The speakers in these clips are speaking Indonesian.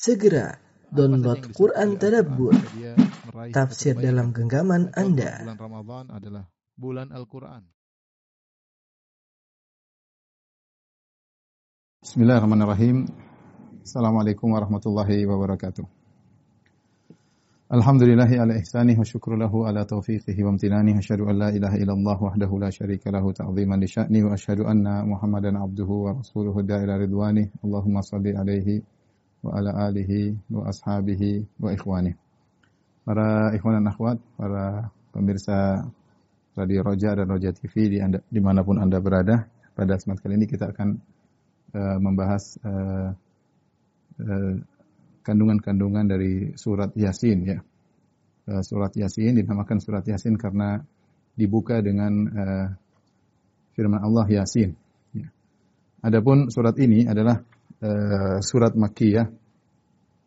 Segera download Quran Tadabbur, tafsir dalam genggaman Anda. Bulan Ramadan adalah bulan Al-Quran. Bismillahirrahmanirrahim. Assalamualaikum warahmatullahi wabarakatuh. Alhamdulillahi ala ihsanih wa syukru lahu ala taufiqihi wa amtinani wa asyhadu an la ilaha illallah wahdahu la syarika lahu ta'ziman li sya'ni wa asyhadu anna Muhammadan abduhu wa rasuluhu da'ila ridwani. Allahumma salli alaihi wa ala alihi wa ashabihi wa ikhwani. Para ikhwan dan akhwat, para pemirsa Radio Roja dan Roja TV di anda, di mana pun Anda berada, pada kesempatan kali ini kita akan uh, membahas uh, uh, kandungan-kandungan dari surat Yasin ya. Uh, surat Yasin dinamakan surat Yasin karena dibuka dengan uh, firman Allah Yasin. Ya. Adapun surat ini adalah uh, surat Makkiyah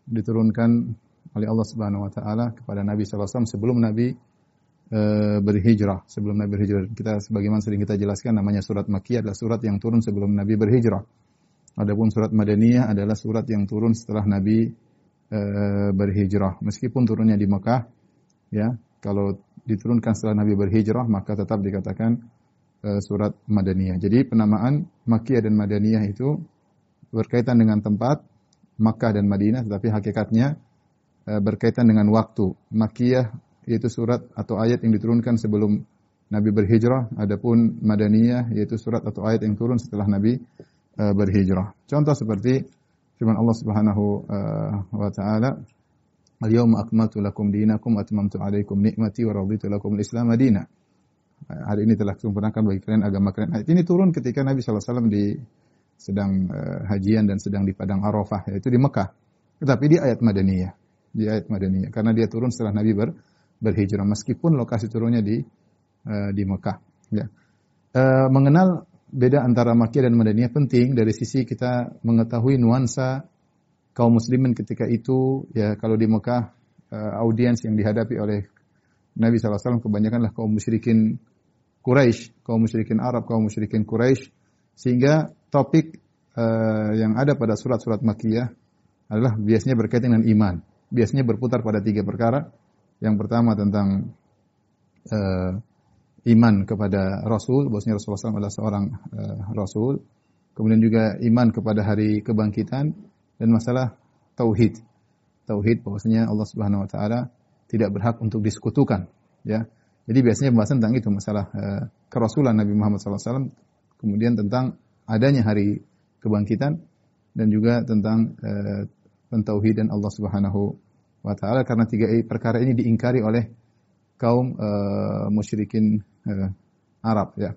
diturunkan oleh Allah Subhanahu wa taala kepada Nabi sallallahu alaihi wasallam sebelum Nabi uh, berhijrah. Sebelum Nabi berhijrah kita sebagaimana sering kita jelaskan namanya surat Makkiyah adalah surat yang turun sebelum Nabi berhijrah. Adapun surat Madaniyah adalah surat yang turun setelah Nabi e, berhijrah. Meskipun turunnya di Mekah, ya, kalau diturunkan setelah Nabi berhijrah maka tetap dikatakan e, surat Madaniyah. Jadi penamaan Makkiyah dan Madaniyah itu berkaitan dengan tempat Makkah dan Madinah, tetapi hakikatnya e, berkaitan dengan waktu. Makkiyah yaitu surat atau ayat yang diturunkan sebelum Nabi berhijrah, adapun Madaniyah yaitu surat atau ayat yang turun setelah Nabi uh, berhijrah. Contoh seperti firman Allah Subhanahu uh, wa taala, "Al-yawma akmaltu lakum dinakum wa atmamtu 'alaikum ni'mati wa raditu lakum al-Islam madina." Hari ini telah sempurnakan bagi kalian agama kalian. Ayat ini turun ketika Nabi SAW di sedang uh, hajian dan sedang di padang Arafah, yaitu di Mekah. Tetapi di ayat Madaniyah, di ayat Madaniyah. Karena dia turun setelah Nabi ber, berhijrah. Meskipun lokasi turunnya di uh, di Mekah, ya. Uh, mengenal beda antara Makkiyah dan Madaniyah penting. Dari sisi kita mengetahui nuansa kaum muslimin ketika itu ya kalau di Mekah uh, audiens yang dihadapi oleh Nabi SAW kebanyakanlah kaum musyrikin Quraisy, kaum musyrikin Arab, kaum musyrikin Quraisy. Sehingga topik uh, yang ada pada surat-surat Makkiyah adalah biasanya berkaitan dengan iman. Biasanya berputar pada tiga perkara. Yang pertama tentang uh, iman kepada Rasul, bahwasanya Rasulullah SAW adalah seorang uh, Rasul. Kemudian juga iman kepada hari kebangkitan dan masalah tauhid. Tauhid bahwasanya Allah Subhanahu wa taala tidak berhak untuk disekutukan, ya. Jadi biasanya pembahasan tentang itu masalah uh, kerasulan Nabi Muhammad SAW, kemudian tentang adanya hari kebangkitan dan juga tentang uh, pentauhidan Allah Subhanahu wa taala karena tiga perkara ini diingkari oleh kaum uh, musyrikin uh, Arab ya.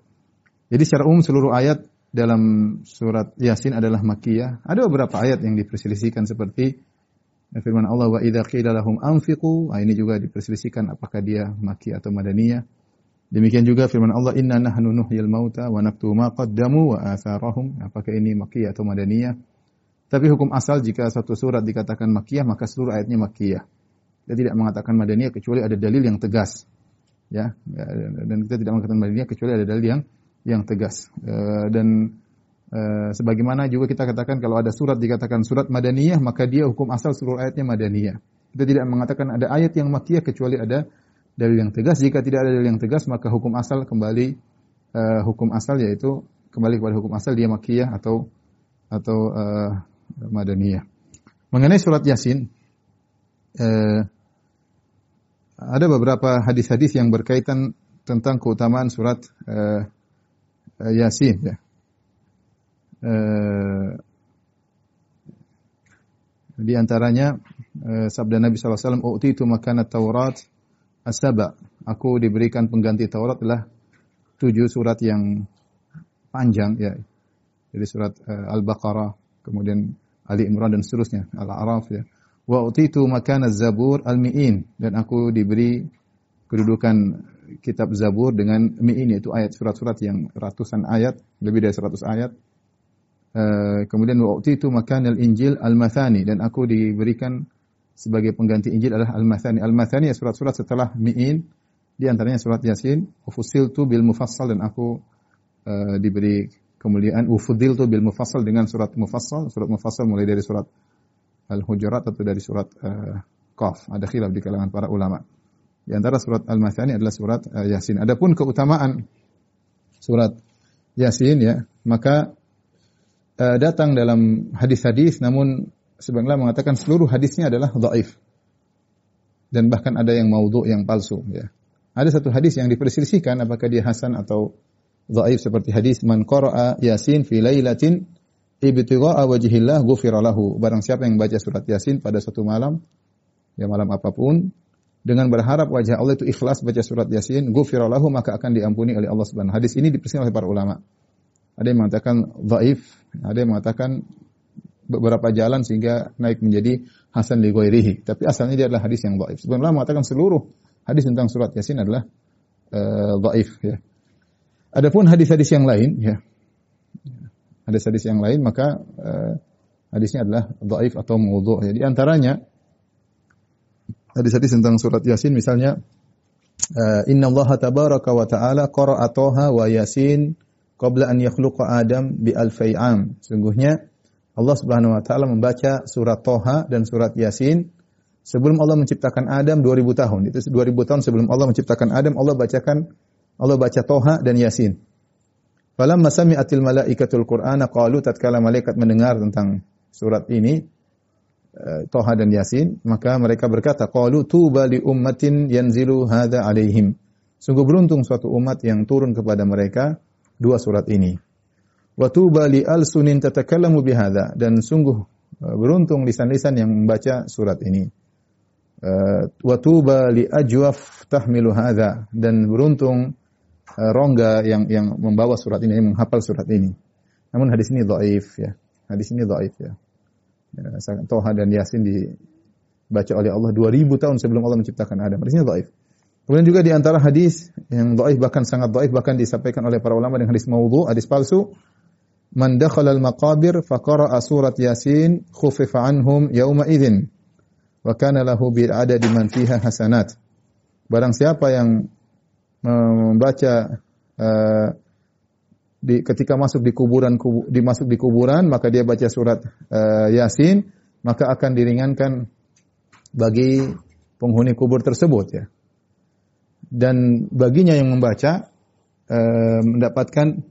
Jadi secara umum seluruh ayat dalam surat Yasin adalah makiyah. Ada beberapa ayat yang diperselisihkan seperti firman Allah wa idza qila lahum anfiqu. Nah, ini juga diperselisihkan apakah dia makiyah atau madaniyah. Demikian juga firman Allah inna nahnu nuhyil mauta wa naktubu ma qaddamu wa atharahum. Apakah ini makiyah atau madaniyah? Tapi hukum asal jika satu surat dikatakan makiyah maka seluruh ayatnya makiyah. Dia tidak mengatakan madaniyah kecuali ada dalil yang tegas ya dan kita tidak mengatakan Madinah kecuali ada dalil yang yang tegas e, dan e, sebagaimana juga kita katakan kalau ada surat dikatakan surat Madaniyah maka dia hukum asal seluruh ayatnya Madaniyah kita tidak mengatakan ada ayat yang makiyah kecuali ada dalil yang tegas jika tidak ada dalil yang tegas maka hukum asal kembali e, hukum asal yaitu kembali kepada hukum asal dia makiyah atau atau e, Madaniyah mengenai surat Yasin e, ada beberapa hadis-hadis yang berkaitan tentang keutamaan surat uh, uh, Yasin ya. Uh, di antaranya uh, sabda Nabi sallallahu alaihi wasallam, "Utitu makana Taurat asaba." Aku diberikan pengganti Taurat adalah tujuh surat yang panjang ya. Jadi surat uh, Al-Baqarah, kemudian Ali Imran dan seterusnya, Al-A'raf ya wa utitu makana zabur al-mi'in dan aku diberi kedudukan kitab Zabur dengan mi'in yaitu ayat surat-surat yang ratusan ayat, lebih dari 100 ayat. Uh, kemudian wa utitu makana al-injil al-mathani dan aku diberikan sebagai pengganti Injil adalah al-mathani. Al-mathani ya surat-surat setelah mi'in di antaranya surat Yasin, ufusiltu bil mufassal dan aku uh, diberi kemuliaan ufudiltu bil mufassal dengan surat mufassal, surat mufassal mulai dari surat Al-Hujurat atau dari surat uh, Qaf. Ada khilaf di kalangan para ulama. Di antara surat Al-Mathani adalah surat uh, Yasin. Adapun keutamaan surat Yasin ya, maka uh, datang dalam hadis-hadis namun sebenarnya mengatakan seluruh hadisnya adalah dhaif. Dan bahkan ada yang maudhu yang palsu ya. Ada satu hadis yang diperselisihkan apakah dia hasan atau dhaif seperti hadis man qara'a Yasin fi lailatin ibtigha'a wajhillah ghufira lahu. Barang siapa yang baca surat Yasin pada satu malam ya malam apa pun dengan berharap wajah Allah itu ikhlas baca surat Yasin, ghufira lahu maka akan diampuni oleh Allah Subhanahu Hadis ini diperselisihkan oleh para ulama. Ada yang mengatakan dhaif, ada yang mengatakan beberapa jalan sehingga naik menjadi hasan li ghairihi. Tapi asalnya dia adalah hadis yang dhaif. Sebenarnya mengatakan seluruh hadis tentang surat Yasin adalah uh, dhaif ya. Adapun hadis-hadis yang lain ya. Hadis-hadis yang lain maka uh, hadisnya adalah dhaif atau maudhu' ya. Di antaranya hadis-hadis tentang surat Yasin misalnya uh, Inna Allah tabaraka wa ta'ala qara'a wa Yasin qabla an yakhluqa Adam bi alfai am. Sungguhnya Allah Subhanahu wa taala membaca surat Toha dan surat Yasin sebelum Allah menciptakan Adam 2000 tahun. Itu 2000 tahun sebelum Allah menciptakan Adam, Allah bacakan Allah baca Toha dan Yasin. Falamma sami'atil malaikatul Qur'ana qalu tatkala malaikat mendengar tentang surat ini, Eh, Toha dan Yasin, maka mereka berkata, qalu tuba li ummatin yanzilu hadza alaihim. Sungguh beruntung suatu umat yang turun kepada mereka dua surat ini. Wa tuba li alsunin tatakallamu bihadza dan sungguh eh, beruntung lisan-lisan yang membaca surat ini. Eh, wa tuba li ajwaf tahmilu hadza dan beruntung rongga yang yang membawa surat ini, yang menghafal surat ini. Namun hadis ini dhaif ya. Hadis ini dhaif ya. Ya, Toha dan Yasin dibaca oleh Allah 2000 tahun sebelum Allah menciptakan Adam. Hadisnya dhaif. Kemudian juga di antara hadis yang dhaif bahkan sangat dhaif bahkan disampaikan oleh para ulama dengan hadis maudhu, hadis palsu. Man dakhala al-maqabir faqara'a surat Yasin khufifa anhum yauma idzin wa kana lahu bil adadi man fiha hasanat. Barang siapa yang membaca uh, di, ketika masuk di kuburan kubu, dimasuk di kuburan maka dia baca surat uh, Yasin maka akan diringankan bagi penghuni kubur tersebut ya. Dan baginya yang membaca uh, mendapatkan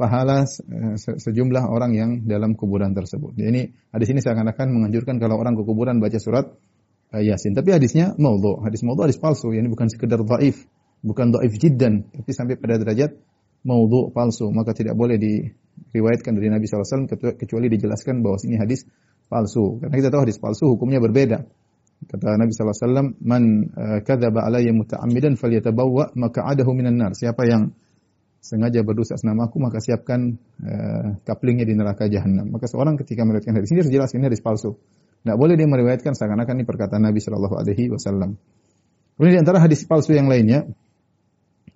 pahala uh, sejumlah orang yang dalam kuburan tersebut. Jadi ini hadis ini seakan-akan menganjurkan kalau orang ke kuburan baca surat uh, Yasin. Tapi hadisnya maudhu. Hadis maudhu hadis palsu. Ini bukan sekedar dhaif, bukan dhaif jiddan, tapi sampai pada derajat maudhu palsu, maka tidak boleh diriwayatkan dari Nabi SAW kecuali dijelaskan bahwa ini hadis palsu. Karena kita tahu hadis palsu hukumnya berbeda. Kata Nabi SAW, Man uh, kadzaba alayya muta'ammidan falyatabawwa maka'adahu minan nar. Siapa yang sengaja berdosa atas namaku, maka siapkan uh, kaplingnya di neraka jahanam. Maka seorang ketika meriwayatkan hadis ini jelas ini hadis palsu. Tidak boleh dia meriwayatkan seakan-akan ini perkataan Nabi Shallallahu Alaihi Wasallam. Kemudian di antara hadis palsu yang lainnya,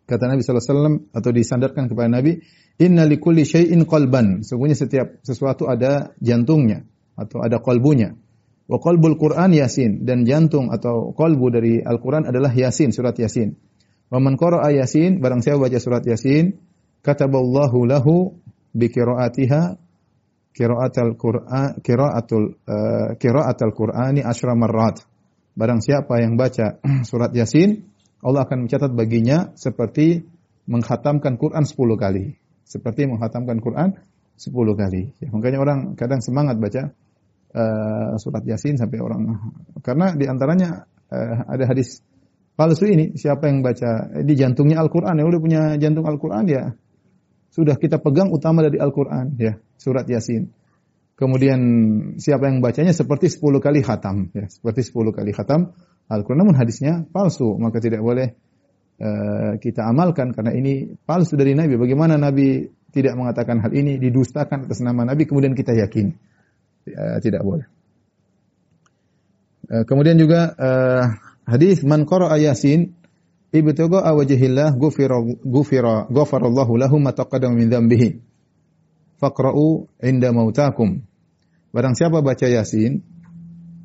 Kata Nabi SAW atau disandarkan kepada Nabi, Inna likulli syai'in qalban. Sungguhnya setiap sesuatu ada jantungnya atau ada kolbunya. Wa qalbul Quran Yasin dan jantung atau kolbu dari Al-Quran adalah Yasin, surat Yasin. Wa man qara'a Yasin, barang siapa baca surat Yasin, kataballahu lahu bi qiraatiha qiraatul Qur'an qiraatul uh, qiraatul Qur'ani asyra marrat. Barang siapa yang baca surat Yasin, Allah akan mencatat baginya seperti menghatamkan Quran 10 kali. Seperti menghatamkan Quran 10 kali. Ya, makanya orang kadang semangat baca uh, surat Yasin sampai orang karena di antaranya uh, ada hadis palsu ini siapa yang baca eh, di jantungnya Al-Qur'an ya udah punya jantung Al-Qur'an ya sudah kita pegang utama dari Al-Qur'an ya surat Yasin. Kemudian siapa yang bacanya seperti 10 kali khatam ya seperti 10 kali khatam Al-Quran. Namun hadisnya palsu, maka tidak boleh uh, kita amalkan karena ini palsu dari Nabi. Bagaimana Nabi tidak mengatakan hal ini, didustakan atas nama Nabi, kemudian kita yakin. Uh, tidak boleh. Uh, kemudian juga uh, hadis man qara'a Yasin ibtigha'a wajhillah ghufira ghufira ghafarallahu lahu ma taqaddama min dzambihi. Faqra'u inda mautakum. Barang siapa baca Yasin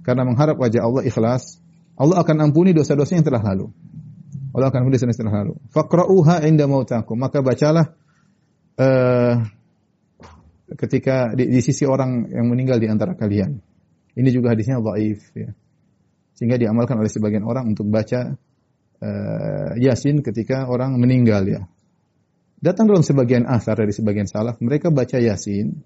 karena mengharap wajah Allah ikhlas, Allah akan ampuni dosa-dosa yang telah lalu. Allah akan ampuni dosa yang telah lalu. Faqra'uha inda mautakum. Maka bacalah uh, ketika di, di sisi orang yang meninggal di antara kalian. Ini juga hadisnya dhaif ya. Sehingga diamalkan oleh sebagian orang untuk baca uh, Yasin ketika orang meninggal ya. Datang dalam sebagian asar dari sebagian salaf, mereka baca Yasin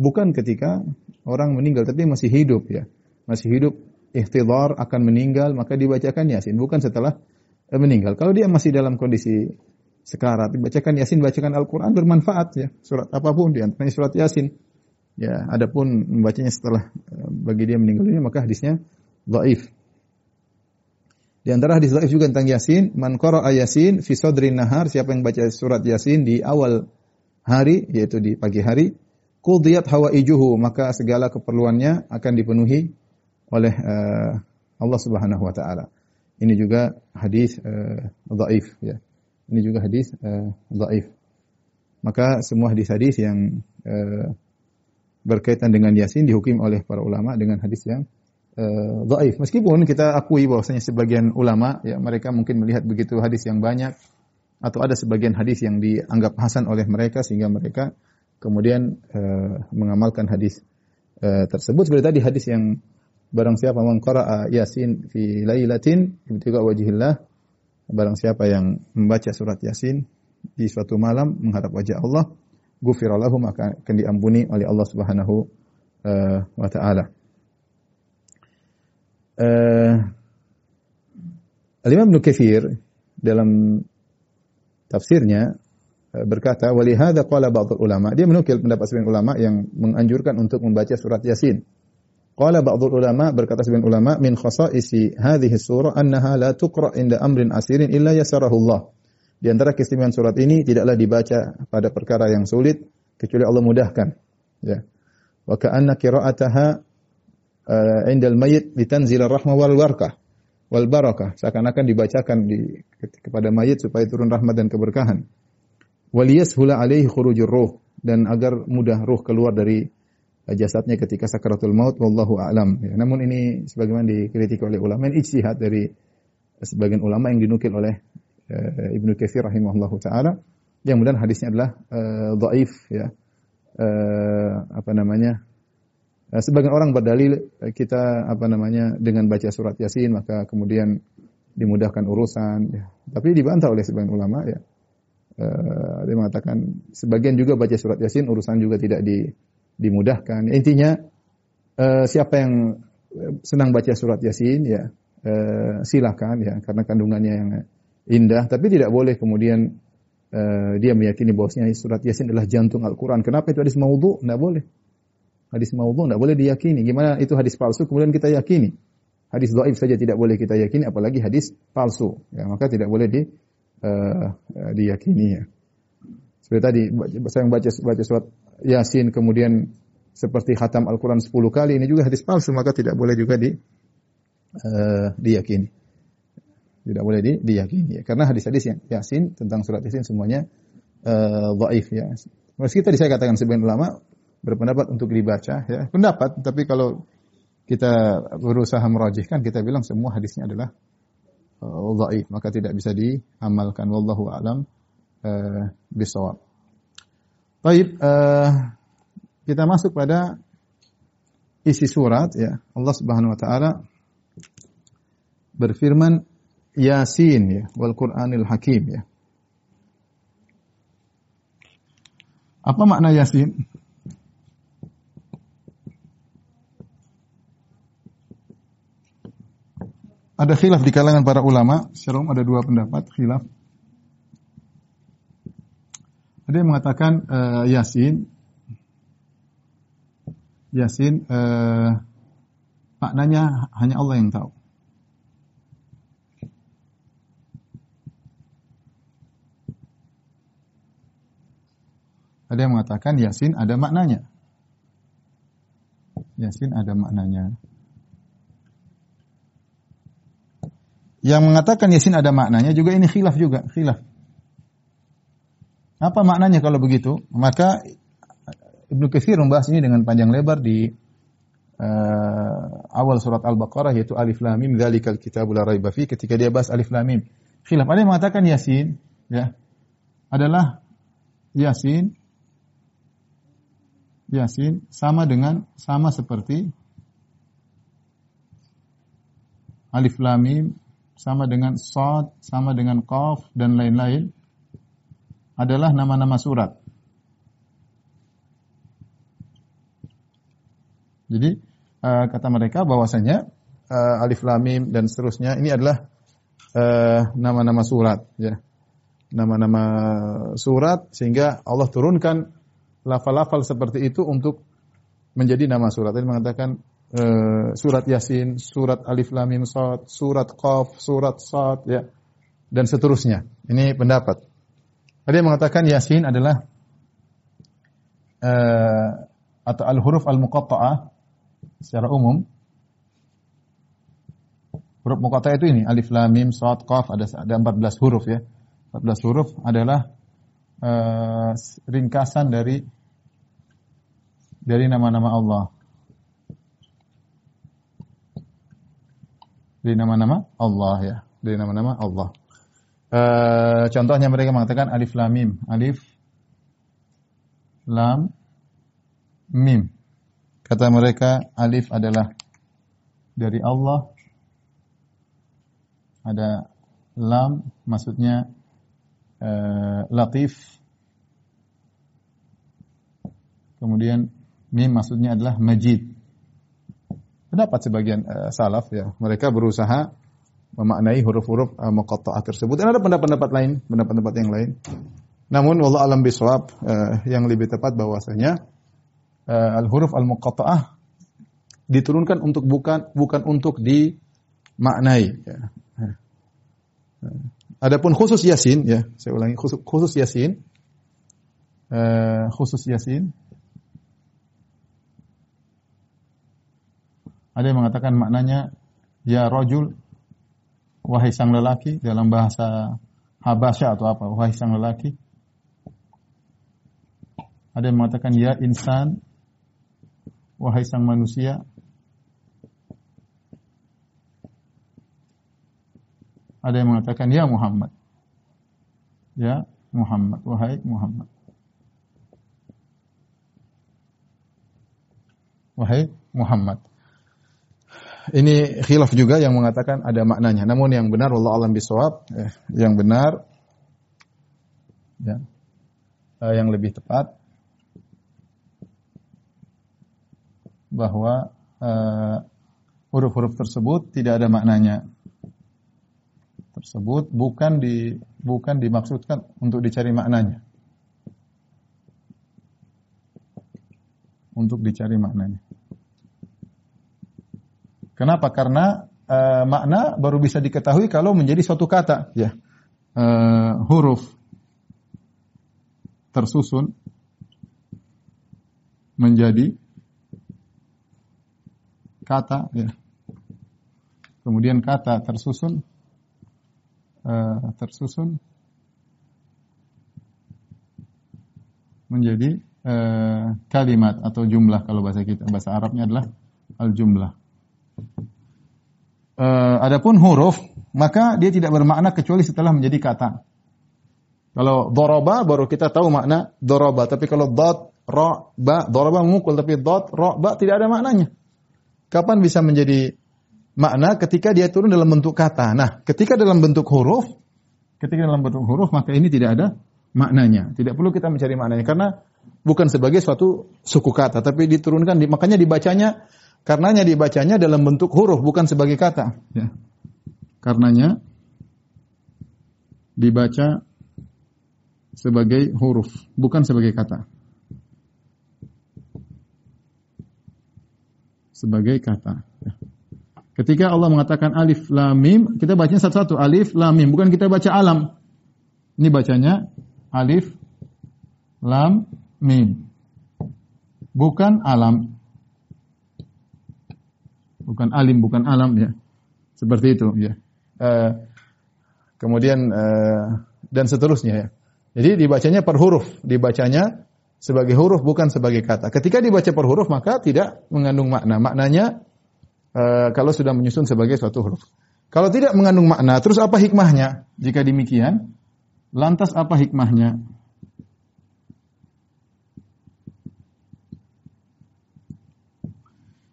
bukan ketika orang meninggal tapi masih hidup ya. Masih hidup ihtidhar akan meninggal maka dibacakan Yasin bukan setelah eh, meninggal. Kalau dia masih dalam kondisi sekarat dibacakan Yasin, bacakan Al-Qur'an bermanfaat ya. Surat apa pun di antaranya surat Yasin. Ya, adapun membacanya setelah eh, bagi dia meninggal ini maka hadisnya dhaif. Di antara hadis dhaif juga tentang Yasin, man qara'a Yasin fi sadrin nahar, siapa yang baca surat Yasin di awal hari yaitu di pagi hari, qudiyat hawaijuhu, maka segala keperluannya akan dipenuhi oleh uh, Allah Subhanahu wa taala. Ini juga hadis uh, dhaif ya. Ini juga hadis uh, dhaif. Maka semua hadis-hadis yang uh, berkaitan dengan Yasin dihukum oleh para ulama dengan hadis yang uh, dhaif. Meskipun kita akui bahwasanya sebagian ulama ya mereka mungkin melihat begitu hadis yang banyak atau ada sebagian hadis yang dianggap hasan oleh mereka sehingga mereka kemudian uh, mengamalkan hadis uh, tersebut. Seperti tadi hadis yang barang siapa mengqara'a Yasin fi lailatin ibtiga wajhillah barang siapa yang membaca surat Yasin di suatu malam mengharap wajah Allah, ghufira lahu maka akan diampuni oleh Allah Subhanahu wa taala. Uh, Al-Imam Ibnu Katsir dalam tafsirnya uh, berkata walihada qala ba'd ulama dia menukil pendapat sebagian ulama yang menganjurkan untuk membaca surat Yasin. Qala ba'd ulama berkata sebagian ulama min khasaisi hadhihi surah annaha la tuqra inda amrin asirin illa yasarahu Allah. Di antara keistimewaan surat ini tidaklah dibaca pada perkara yang sulit kecuali Allah mudahkan. Ya. Wa ka'anna qira'ataha uh, indal mayit litanzil rahmah wal barakah wal barakah. Seakan-akan dibacakan di kepada mayit supaya turun rahmat dan keberkahan. Waliyashula alaihi khurujur ruh dan agar mudah ruh keluar dari jasadnya ketika sakaratul maut wallahu a'lam. Ya, namun ini sebagaimana dikritik oleh ulama ini ijtihad dari sebagian ulama yang dinukil oleh uh, Ibnu Katsir rahimahullahu taala. Yang kemudian hadisnya adalah uh, dhaif ya. Uh, apa namanya sebagian orang berdalil eh, kita apa namanya dengan baca surat Yasin maka kemudian dimudahkan urusan. Ya. Tapi dibantah oleh sebagian ulama ya. Uh, dia mengatakan sebagian juga baca surat Yasin urusan juga tidak di, dimudahkan. Intinya uh, siapa yang senang baca surat Yasin ya uh, silakan ya karena kandungannya yang indah. Tapi tidak boleh kemudian uh, dia meyakini bahwasanya surat Yasin adalah jantung Al-Quran. Kenapa itu hadis maudhu? Tidak boleh. Hadis maudhu tidak boleh diyakini. Gimana itu hadis palsu kemudian kita yakini? Hadis dhaif saja tidak boleh kita yakini apalagi hadis palsu. Ya, maka tidak boleh di uh, diyakini ya. Seperti tadi saya baca baca surat Yasin kemudian seperti khatam Al-Qur'an 10 kali ini juga hadis palsu maka tidak boleh juga di uh, diyakini. Tidak boleh di, diyakini ya. Karena hadis-hadis yang Yasin tentang surat Yasin semuanya uh, dhaif ya. Meski tadi saya katakan sebagian ulama berpendapat untuk dibaca ya pendapat tapi kalau kita berusaha merajihkan kita bilang semua hadisnya adalah uh, dhaif maka tidak bisa diamalkan wallahu alam uh, bisawab. Baik uh, kita masuk pada isi surat ya Allah Subhanahu wa taala berfirman Yasin ya wal Qur'anil Hakim ya. Apa makna Yasin? Ada khilaf di kalangan para ulama, secara ada dua pendapat khilaf. Ada yang mengatakan uh, Yasin Yasin uh, maknanya hanya Allah yang tahu. Ada yang mengatakan Yasin ada maknanya. Yasin ada maknanya. Yang mengatakan Yasin ada maknanya juga ini khilaf juga, khilaf. Apa maknanya kalau begitu? Maka Ibnu Katsir membahas ini dengan panjang lebar di uh, awal surat Al-Baqarah yaitu Alif Lam Mim dzalikal kitabul la raiba fi ketika dia bahas Alif Lam Mim. Khilaf ada yang mengatakan Yasin ya adalah Yasin Yasin sama dengan sama seperti alif lam mim sama dengan sad, sama dengan qaf dan lain-lain adalah nama-nama surat. Jadi uh, kata mereka bahwasanya uh, alif lam mim dan seterusnya ini adalah eh, nama-nama uh, surat ya. Nama-nama surat sehingga Allah turunkan lafal-lafal seperti itu untuk menjadi nama surat. Ini mengatakan uh, surat Yasin, surat Alif Lam Mim Sad, surat Qaf, surat Sad ya dan seterusnya. Ini pendapat. Ada yang mengatakan Yasin adalah uh, atau al-huruf al-muqatta'ah secara umum. Huruf muqatta'ah itu ini alif lam mim sad qaf ada ada 14 huruf ya. 14 huruf adalah uh, ringkasan dari dari nama-nama Allah. Dari nama-nama Allah ya, dari nama-nama Allah. Uh, contohnya mereka mengatakan alif lam mim, alif lam mim. Kata mereka alif adalah dari Allah. Ada lam maksudnya uh, latif. Kemudian Mim maksudnya adalah majid. Pendapat sebagian uh, salaf ya, mereka berusaha memaknai huruf-huruf uh, muqatta'ah tersebut. Dan ada pendapat-pendapat lain, pendapat-pendapat yang lain. Namun wallah alam biswab uh, yang lebih tepat bahwasanya uh, al-huruf al-muqatta'ah diturunkan untuk bukan bukan untuk dimaknai ya. Adapun khusus Yasin ya, saya ulangi khusus, khusus Yasin uh, khusus Yasin Ada yang mengatakan maknanya ya rojul wahai sang lelaki dalam bahasa Habasya atau apa wahai sang lelaki. Ada yang mengatakan ya insan wahai sang manusia. Ada yang mengatakan ya Muhammad. Ya Muhammad wahai Muhammad. Wahai Muhammad ini khilaf juga yang mengatakan ada maknanya. Namun yang benar Allah alam bisawab, eh, yang benar ya, eh, yang lebih tepat bahwa eh, huruf-huruf tersebut tidak ada maknanya. Tersebut bukan di bukan dimaksudkan untuk dicari maknanya. Untuk dicari maknanya. Kenapa? Karena uh, makna baru bisa diketahui kalau menjadi suatu kata, ya. Uh, huruf tersusun menjadi kata, ya. Kemudian kata tersusun uh, tersusun menjadi uh, kalimat atau jumlah kalau bahasa kita bahasa Arabnya adalah al jumlah. Uh, adapun huruf, maka dia tidak bermakna kecuali setelah menjadi kata. Kalau doroba baru kita tahu makna doroba. Tapi kalau dot, ro, ba, doroba memukul. Tapi dot, ro, ba tidak ada maknanya. Kapan bisa menjadi makna ketika dia turun dalam bentuk kata. Nah, ketika dalam bentuk huruf, ketika dalam bentuk huruf maka ini tidak ada maknanya. Tidak perlu kita mencari maknanya karena bukan sebagai suatu suku kata, tapi diturunkan, makanya dibacanya Karenanya dibacanya dalam bentuk huruf bukan sebagai kata. Ya. Karenanya dibaca sebagai huruf bukan sebagai kata. Sebagai kata. Ya. Ketika Allah mengatakan alif lam mim, kita bacanya satu-satu alif lam mim, bukan kita baca alam. Ini bacanya alif lam mim. Bukan alam bukan alim, bukan alam ya. Seperti itu ya. Uh, kemudian uh, dan seterusnya ya. Jadi dibacanya per huruf, dibacanya sebagai huruf bukan sebagai kata. Ketika dibaca per huruf maka tidak mengandung makna. Maknanya uh, kalau sudah menyusun sebagai suatu huruf. Kalau tidak mengandung makna, terus apa hikmahnya? Jika demikian, lantas apa hikmahnya?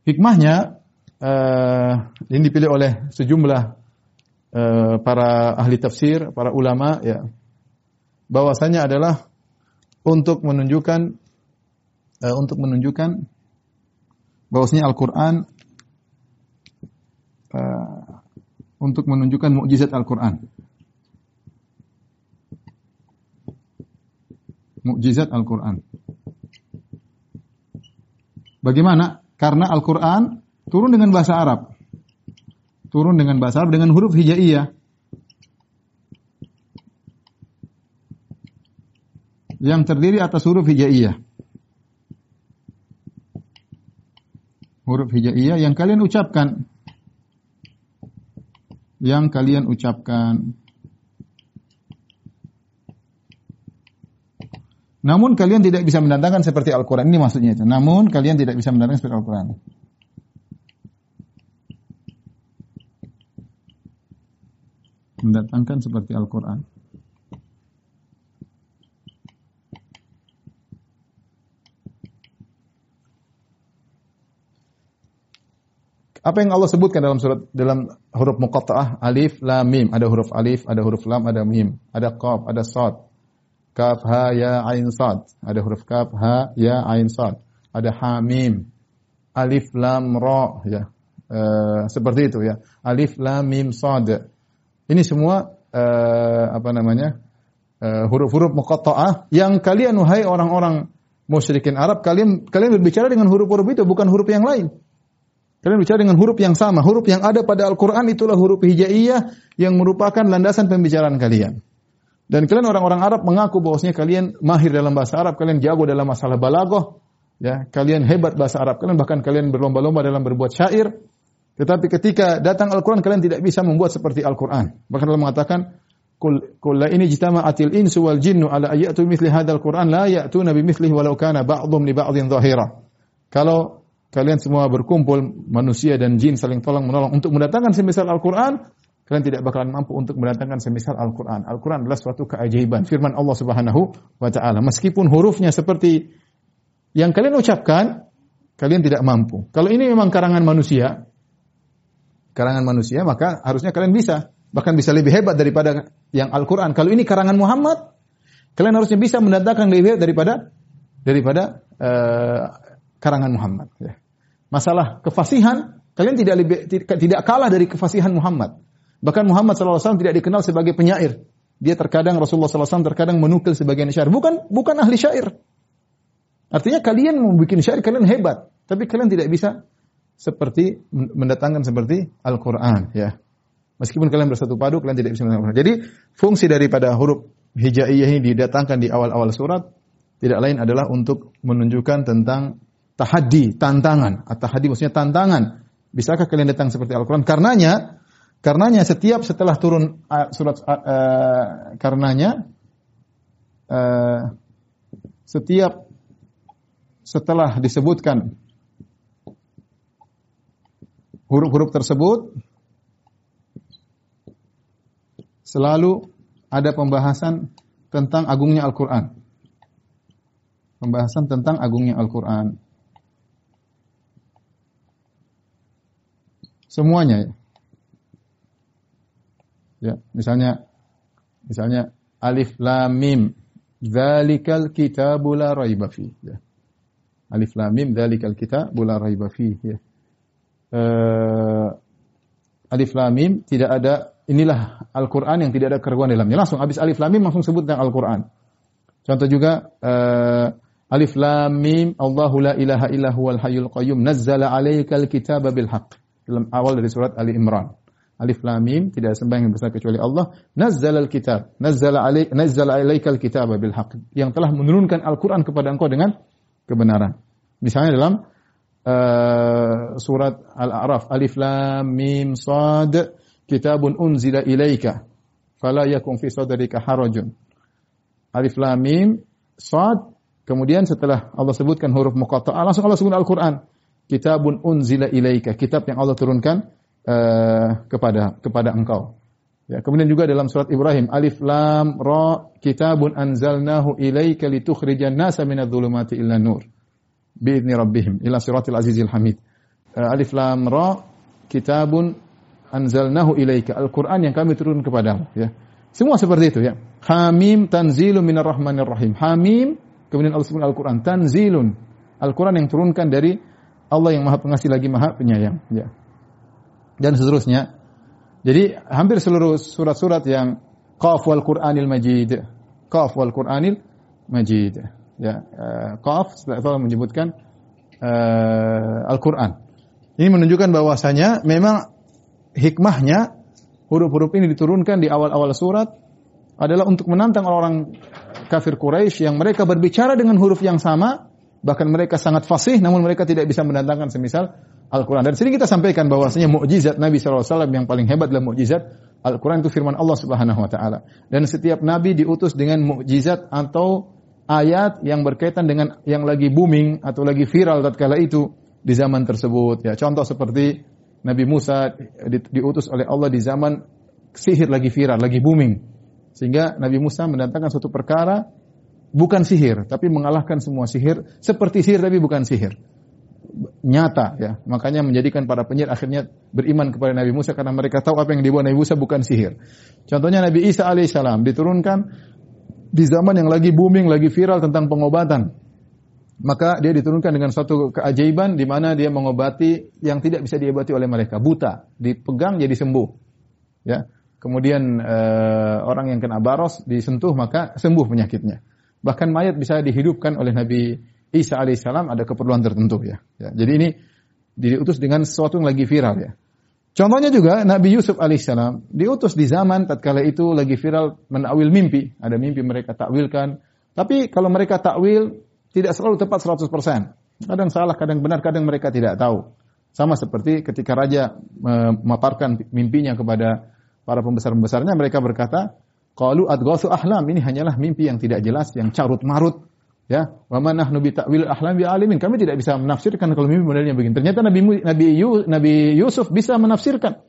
Hikmahnya uh, Ini dipilih oleh sejumlah uh, para ahli tafsir, para ulama ya. Bahwasanya adalah untuk menunjukkan uh, untuk menunjukkan bahwasanya Al-Qur'an uh, untuk menunjukkan mukjizat Al-Qur'an. Mukjizat Al-Qur'an. Bagaimana? Karena Al-Qur'an turun dengan bahasa Arab. Turun dengan bahasa Arab dengan huruf hijaiyah. Yang terdiri atas huruf hijaiyah. Huruf hijaiyah yang kalian ucapkan yang kalian ucapkan. Namun kalian tidak bisa mendatangkan seperti Al-Quran. Ini maksudnya itu. Namun kalian tidak bisa mendatangkan seperti Al-Quran. Mendatangkan seperti Al-Quran. Apa yang Allah sebutkan dalam surat dalam huruf muqatta'ah alif lam mim, ada huruf alif, ada huruf lam, ada mim, ada qaf, ada sad. Kaf ha ya ain sad, ada huruf kaf ha ya ain sad. Ada ha mim. Alif lam ra ya. Uh, seperti itu ya. Alif lam mim sad. Ini semua uh, apa namanya? Eh, huruf-huruf uh, muqatta'ah yang kalian wahai orang-orang musyrikin Arab kalian kalian berbicara dengan huruf-huruf itu bukan huruf yang lain. Kalian bicara dengan huruf yang sama. Huruf yang ada pada Al-Quran itulah huruf hijaiyah yang merupakan landasan pembicaraan kalian. Dan kalian orang-orang Arab mengaku bahwasanya kalian mahir dalam bahasa Arab, kalian jago dalam masalah balaghah, ya, kalian hebat bahasa Arab, kalian bahkan kalian berlomba-lomba dalam berbuat syair. Tetapi ketika datang Al-Quran kalian tidak bisa membuat seperti Al-Quran. Bahkan Allah mengatakan, Kul la ini jitama'atil insu wal jinnu ala ayatu mithli hadzal Qur'an la ya'tuna bimithlihi walau kana ba'dhum li ba'dhin dhahira. Kalau kalian semua berkumpul manusia dan jin saling tolong menolong untuk mendatangkan semisal Al-Qur'an, kalian tidak bakalan mampu untuk mendatangkan semisal Al-Qur'an. Al-Qur'an adalah suatu keajaiban, firman Allah Subhanahu wa taala. Meskipun hurufnya seperti yang kalian ucapkan, kalian tidak mampu. Kalau ini memang karangan manusia, karangan manusia, maka harusnya kalian bisa. Bahkan bisa lebih hebat daripada yang Al-Quran. Kalau ini karangan Muhammad, kalian harusnya bisa mendatangkan lebih hebat daripada daripada uh, karangan Muhammad. Ya. Masalah kefasihan, kalian tidak lebih tidak kalah dari kefasihan Muhammad. Bahkan Muhammad SAW tidak dikenal sebagai penyair. Dia terkadang Rasulullah SAW terkadang menukil sebagian syair. Bukan bukan ahli syair. Artinya kalian bikin syair kalian hebat, tapi kalian tidak bisa seperti mendatangkan seperti Al-Qur'an ya. Meskipun kalian bersatu padu, kalian tidak bisa mendatangkan. Jadi fungsi daripada huruf hijaiyah ini didatangkan di awal-awal surat tidak lain adalah untuk menunjukkan tentang tahadi, tantangan. At-tahadi maksudnya tantangan. Bisakah kalian datang seperti Al-Quran? Karenanya, karenanya setiap setelah turun uh, surat uh, karenanya uh, setiap setelah disebutkan huruf-huruf tersebut selalu ada pembahasan tentang agungnya Al-Quran. Pembahasan tentang agungnya Al-Quran. Semuanya ya. Ya, misalnya misalnya alif lam mim dzalikal kitabu la raiba fi ya. Alif lam mim dzalikal kitabu la raiba fi ya. Uh, alif lam mim tidak ada inilah Al-Qur'an yang tidak ada keraguan dalamnya. Langsung habis alif lam mim langsung sebut tentang Al-Qur'an. Contoh juga uh, alif lam mim Allahu la ilaha illa huwal hayyul qayyum nazzala 'alaikal kitaba bil haqq dalam awal dari surat Ali Imran. Alif Lam Mim tidak sembah yang besar kecuali Allah. Nazzala al-kitab, nazzala alaik nazzala alaikal kitaba bil haqq. Yang telah menurunkan Al-Qur'an kepada engkau dengan kebenaran. Misalnya dalam uh, surat Al-A'raf. Alif Lam Mim Sad. Kitabun unzila ilaika. Fala yakun fi sadrika harajun. Alif Lam Mim Sad. Kemudian setelah Allah sebutkan huruf muqatta'ah langsung Allah sebut Al-Qur'an. Kitabun unzila ilaika, kitab yang Allah turunkan uh, kepada kepada engkau. Ya, kemudian juga dalam surat Ibrahim, Alif Lam Ra kitabun anzalnahu ilaika litukhrijan nasa minadh-dhulumati ila nur biidzni rabbihim ila siratil azizil hamid. Uh, Alif Lam Ra kitabun anzalnahu ilaika. Al-Qur'an yang kami turunkan kepadamu, ya. Semua seperti itu, ya. Hamim tanzilun minar rahmanir rahim. Hamim kemudian Allah sebut Al-Qur'an tanzilun. Al-Qur'an yang turunkan dari Allah yang Maha Pengasih lagi Maha Penyayang, ya. Dan seterusnya. Jadi hampir seluruh surat-surat yang Qaf wal Qur'anil Majid. Qaf wal Qur'anil Majid. Ya, uh, Qaf setelah menyebutkan uh, Al-Qur'an. Ini menunjukkan bahwasanya memang hikmahnya huruf-huruf ini diturunkan di awal-awal surat adalah untuk menantang orang-orang kafir Quraisy yang mereka berbicara dengan huruf yang sama, bahkan mereka sangat fasih namun mereka tidak bisa mendatangkan semisal Al-Quran. Dan sini kita sampaikan bahwasanya mukjizat Nabi SAW yang paling hebat dalam mukjizat Al-Quran itu firman Allah Subhanahu Wa Taala. Dan setiap Nabi diutus dengan mukjizat atau ayat yang berkaitan dengan yang lagi booming atau lagi viral tatkala itu di zaman tersebut. Ya, contoh seperti Nabi Musa di, diutus oleh Allah di zaman sihir lagi viral, lagi booming. Sehingga Nabi Musa mendatangkan suatu perkara bukan sihir, tapi mengalahkan semua sihir seperti sihir tapi bukan sihir. Nyata ya. Makanya menjadikan para penyihir akhirnya beriman kepada Nabi Musa karena mereka tahu apa yang dibuat Nabi Musa bukan sihir. Contohnya Nabi Isa alaihissalam diturunkan di zaman yang lagi booming, lagi viral tentang pengobatan maka dia diturunkan dengan suatu keajaiban di mana dia mengobati yang tidak bisa diobati oleh mereka, buta, dipegang jadi sembuh. Ya. Kemudian uh, orang yang kena baros disentuh maka sembuh penyakitnya. Bahkan mayat bisa dihidupkan oleh Nabi Isa alaihissalam ada keperluan tertentu ya. ya. Jadi ini diutus dengan sesuatu yang lagi viral ya. Contohnya juga Nabi Yusuf alaihissalam diutus di zaman tatkala itu lagi viral menakwil mimpi. Ada mimpi mereka takwilkan. Tapi kalau mereka takwil tidak selalu tepat 100%. Kadang salah, kadang benar, kadang mereka tidak tahu. Sama seperti ketika raja memaparkan mimpinya kepada para pembesar-pembesarnya, mereka berkata, Qalu adghasu ahlam, ini hanyalah mimpi yang tidak jelas, yang carut-marut. Ya, wa man nahnu bi ta'wil ahlam bi alimin. Kami tidak bisa menafsirkan kalau mimpi modelnya begini. Ternyata Nabi Nabi Nabi Yusuf bisa menafsirkan.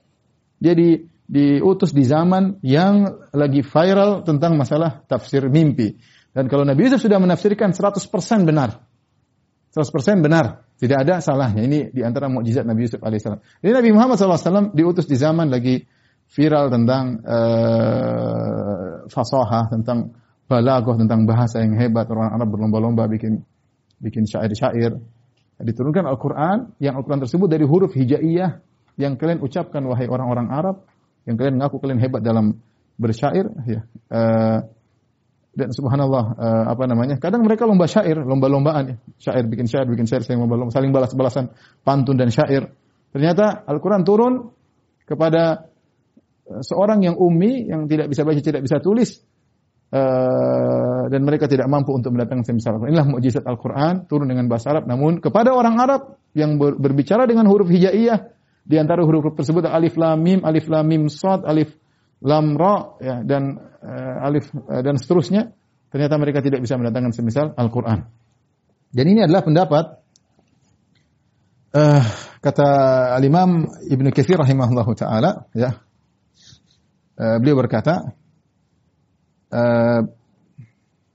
Jadi diutus di zaman yang lagi viral tentang masalah tafsir mimpi. Dan kalau Nabi Yusuf sudah menafsirkan 100% benar. 100% benar. Tidak ada salahnya. Ini di antara mukjizat Nabi Yusuf alaihissalam. Ini Nabi Muhammad SAW diutus di zaman lagi viral tentang uh, fasohah, tentang balagoh, tentang bahasa yang hebat. Orang Arab berlomba-lomba bikin bikin syair-syair. Diturunkan Al-Quran, yang Al-Quran tersebut dari huruf hijaiyah yang kalian ucapkan wahai orang-orang Arab, yang kalian mengaku kalian hebat dalam bersyair. Ya. Uh, dan subhanallah uh, apa namanya kadang mereka lomba syair lomba-lombaan ya. syair bikin syair bikin syair saling lomba-lomba saling balas-balasan pantun dan syair ternyata Al-Qur'an turun kepada uh, seorang yang ummi yang tidak bisa baca tidak bisa tulis uh, dan mereka tidak mampu untuk mendatangkan semisal Inilah mukjizat Al-Qur'an turun dengan bahasa Arab namun kepada orang Arab yang ber, berbicara dengan huruf hijaiyah di antara huruf-huruf tersebut alif lam mim alif lam mim sad alif lam ra ya dan uh, alif uh, dan seterusnya ternyata mereka tidak bisa mendatangkan semisal Al-Qur'an. Dan ini adalah pendapat uh, kata Al-Imam Ibnu Katsir rahimahullahu taala ya. Uh, beliau berkata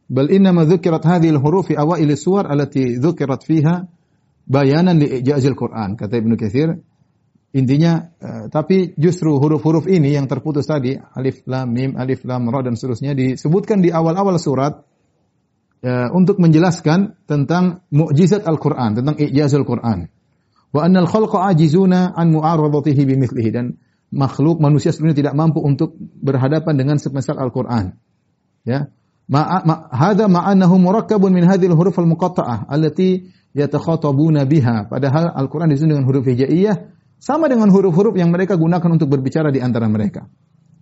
bal inna ma dzukirat hadhihi al-huruf fi awail as-suwar allati dzukirat fiha bayanan li ijazil Qur'an kata Ibnu Katsir Intinya, uh, tapi justru huruf-huruf ini yang terputus tadi, alif lam mim, alif lam ra dan seterusnya disebutkan di awal-awal surat uh, untuk menjelaskan tentang mukjizat Al-Qur'an, tentang ijazul Qur'an. Wa annal khalqa ajizuna an mu'aradatihi bimithlihi dan makhluk manusia sebenarnya tidak mampu untuk berhadapan dengan semisal Al-Qur'an. Ya. Hadha ma'annahu murakkabun min hadhil huruf al-muqatta'ah allati yatakhatabuna biha. Padahal Al-Qur'an disusun dengan huruf hijaiyah sama dengan huruf-huruf yang mereka gunakan untuk berbicara di antara mereka.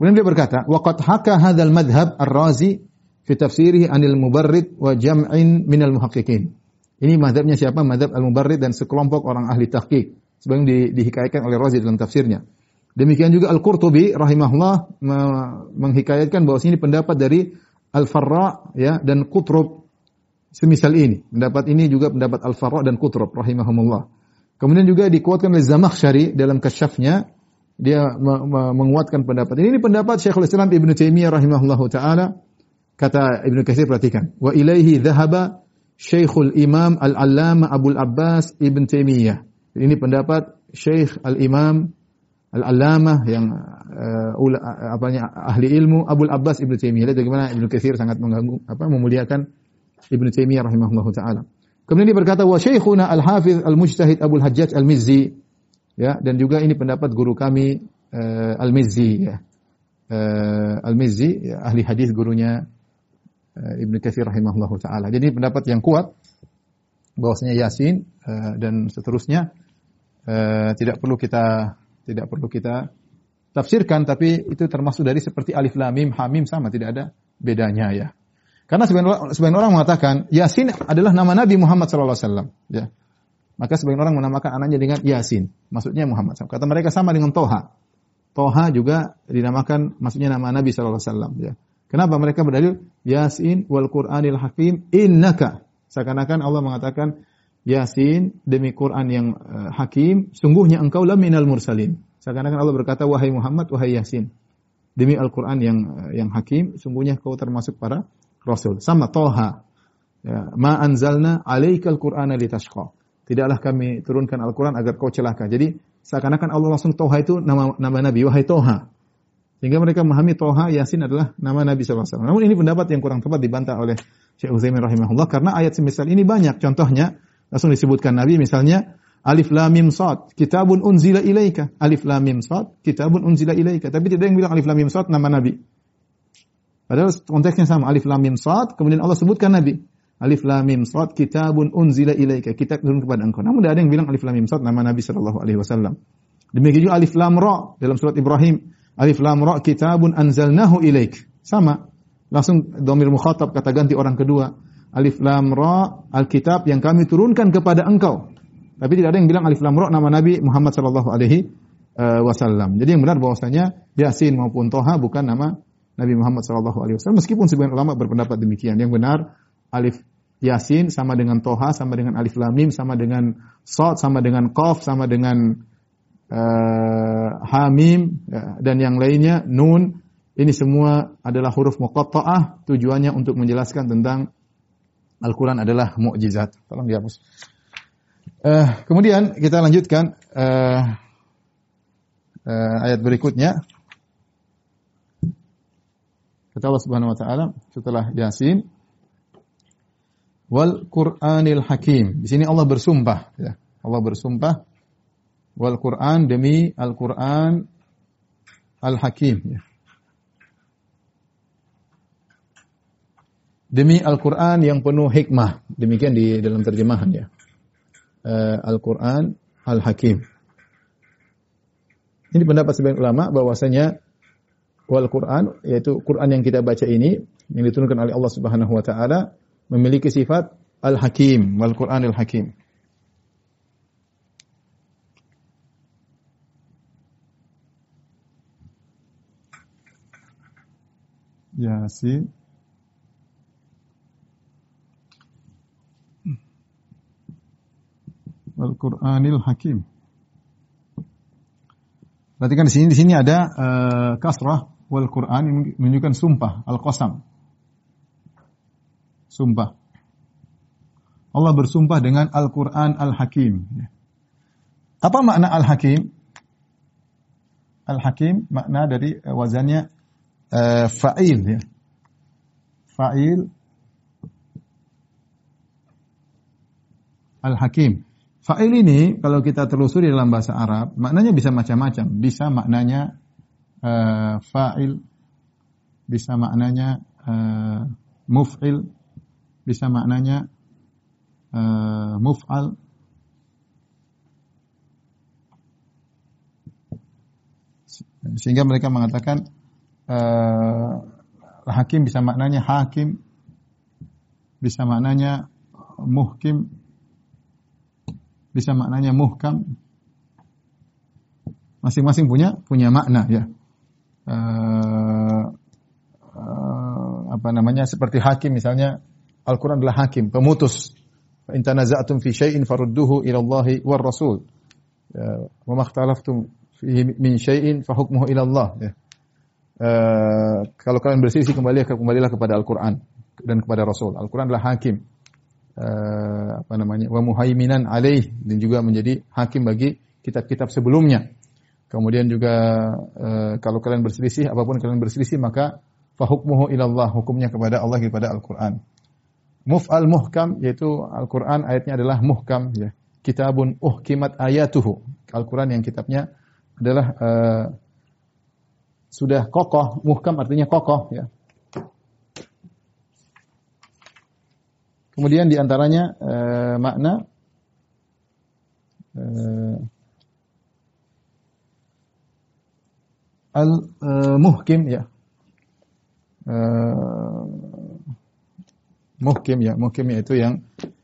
Kemudian dia berkata, "Waqad haka hadzal madhhab Ar-Razi fi tafsirihi anil Mubarrid wa jam'in minal muhaqqiqin." Ini madhabnya siapa? Madhab Al-Mubarrid dan sekelompok orang ahli tahqiq. Sebagaimana di, dihikayatkan oleh Razi dalam tafsirnya. Demikian juga Al-Qurtubi rahimahullah menghikayatkan bahwa ini pendapat dari Al-Farra ya dan Qutrub semisal ini. Pendapat ini juga pendapat Al-Farra dan Qutrub rahimahumullah. Kemudian juga dikuatkan oleh Zamakhsyari dalam kasyafnya dia menguatkan pendapat ini. Ini pendapat Syekhul Islam Ibnu Taimiyah rahimahullahu taala. Kata Ibnu Katsir perhatikan, wa ilaihi dhahaba Syekhul Imam Al-Allamah Abu Abbas Ibn Taimiyah. Ini pendapat Syekh Al-Imam al-allamah yang uh, ula, apanya ahli ilmu Abdul Abbas Ibnu Taimiyah. Lihat bagaimana Ibnu Katsir sangat mengganggu apa memuliakan Ibnu Taimiyah rahimahullah taala. Kemudian dia berkata wa syekhuna al-hafiz al-mujtahid Abu Hajjaj al-Mizzi ya dan juga ini pendapat guru kami uh, al-Mizzi ya. Uh, al-Mizzi ya, ahli hadis gurunya uh, Ibnu Katsir rahimahullah taala. Jadi pendapat yang kuat bahwasanya Yasin uh, dan seterusnya uh, tidak perlu kita tidak perlu kita tafsirkan tapi itu termasuk dari seperti alif lam mim ha mim sama tidak ada bedanya ya. Karena sebagian, orang mengatakan Yasin adalah nama Nabi Muhammad sallallahu alaihi wasallam ya. Maka sebagian orang menamakan anaknya dengan Yasin, maksudnya Muhammad. Kata mereka sama dengan Toha. Toha juga dinamakan maksudnya nama Nabi sallallahu alaihi wasallam ya. Kenapa mereka berdalil Yasin wal Qur'anil Hakim innaka seakan-akan Allah mengatakan Yasin demi Quran yang uh, hakim, sungguhnya engkau la minal mursalin. Seakan-akan Allah berkata wahai Muhammad, wahai Yasin. Demi Al-Qur'an yang uh, yang hakim, sungguhnya kau termasuk para rasul. Sama Toha. Ya, ma anzalna alaikal Qur'ana litashqa. Tidaklah kami turunkan Al-Qur'an agar kau celaka. Jadi seakan-akan Allah langsung Toha itu nama nama Nabi, wahai Toha. Sehingga mereka memahami Toha Yasin adalah nama Nabi SAW. Namun ini pendapat yang kurang tepat dibantah oleh Syekh Utsaimin rahimahullah karena ayat semisal ini banyak. Contohnya Langsung disebutkan Nabi misalnya Alif Lam Mim Sad, kitabun unzila ilaika. Alif Lam Mim Sad, kitabun unzila ilaika. Tapi tidak ada yang bilang Alif Lam Mim Sad nama Nabi. Padahal konteksnya sama, Alif Lam Mim Sad, kemudian Allah sebutkan Nabi. Alif Lam Mim Sad, kitabun unzila ilaika. Kitab turun kepada engkau. Namun tidak ada yang bilang Alif Lam Mim Sad nama Nabi sallallahu alaihi wasallam. Demikian juga Alif Lam Ra dalam surat Ibrahim. Alif Lam Ra kitabun anzalnahu ilaik. Sama. Langsung domir mukhatab kata ganti orang kedua. Alif Lam Ra Alkitab yang kami turunkan kepada engkau. Tapi tidak ada yang bilang Alif Lam Ra nama Nabi Muhammad sallallahu alaihi eh, wasallam. Jadi yang benar bahwasanya Yasin maupun Toha bukan nama Nabi Muhammad sallallahu alaihi wasallam meskipun sebagian ulama berpendapat demikian. Yang benar Alif Yasin sama dengan Toha sama dengan Alif Lam Mim sama dengan Sod sama dengan Qaf sama dengan uh, Hamim ya, dan yang lainnya Nun ini semua adalah huruf muqatta'ah tujuannya untuk menjelaskan tentang Al-Quran adalah mukjizat. Tolong dihapus. Uh, kemudian kita lanjutkan uh, uh, ayat berikutnya. Kata Allah Subhanahu wa taala setelah Yasin wal Qur'anil Hakim. Di sini Allah bersumpah ya. Allah bersumpah wal Qur'an demi Al-Qur'an Al-Hakim ya. Demi Al-Quran yang penuh hikmah. Demikian di dalam terjemahan ya. Uh, Al-Quran Al-Hakim. Ini pendapat sebagian ulama bahwasanya wal Quran yaitu Quran yang kita baca ini yang diturunkan oleh Allah Subhanahu wa taala memiliki sifat Al-Hakim wal Quran Al-Hakim. Yasin Al-Qur'anil Hakim. Perhatikan di sini di sini ada uh, kasrah wal Qur'an yang menunjukkan sumpah, al-qasam. Sumpah. Allah bersumpah dengan Al-Qur'an Al-Hakim. Apa makna Al-Hakim? Al-Hakim makna dari uh, wazannya uh, fa'il ya. Fa'il Al-Hakim. Fa'il ini kalau kita telusuri dalam bahasa Arab, maknanya bisa macam-macam. Bisa maknanya uh, fa'il, bisa maknanya uh, muf'il, bisa maknanya uh, muf'al. Sehingga mereka mengatakan uh, hakim bisa maknanya hakim, bisa maknanya muhkim, bisa maknanya muhkam. Masing-masing punya punya makna ya. Uh, uh, apa namanya seperti hakim misalnya Al-Qur'an adalah hakim, pemutus. In tanaza'tum fi syai'in farudduhu ila Allah war Rasul. Ya, wa makhtalaftum fihi min syai'in fa hukmuhu ila Allah ya. Uh, kalau kalian berselisih kembali kembalilah kepada Al-Qur'an dan kepada Rasul. Al-Qur'an adalah hakim uh, apa namanya wa muhaiminan alaih dan juga menjadi hakim bagi kitab-kitab sebelumnya. Kemudian juga uh, kalau kalian berselisih, apa pun kalian berselisih maka fahukmuhu ilallah, hukumnya kepada Allah kepada Al-Qur'an. Muf'al muhkam yaitu Al-Qur'an ayatnya adalah muhkam ya. Kitabun uhkimat ayatuhu. Al-Qur'an yang kitabnya adalah uh, sudah kokoh, muhkam artinya kokoh ya. Kemudian di antaranya uh, makna uh, al-muhkim ya. Uh, muhkim ya, muhkim itu yang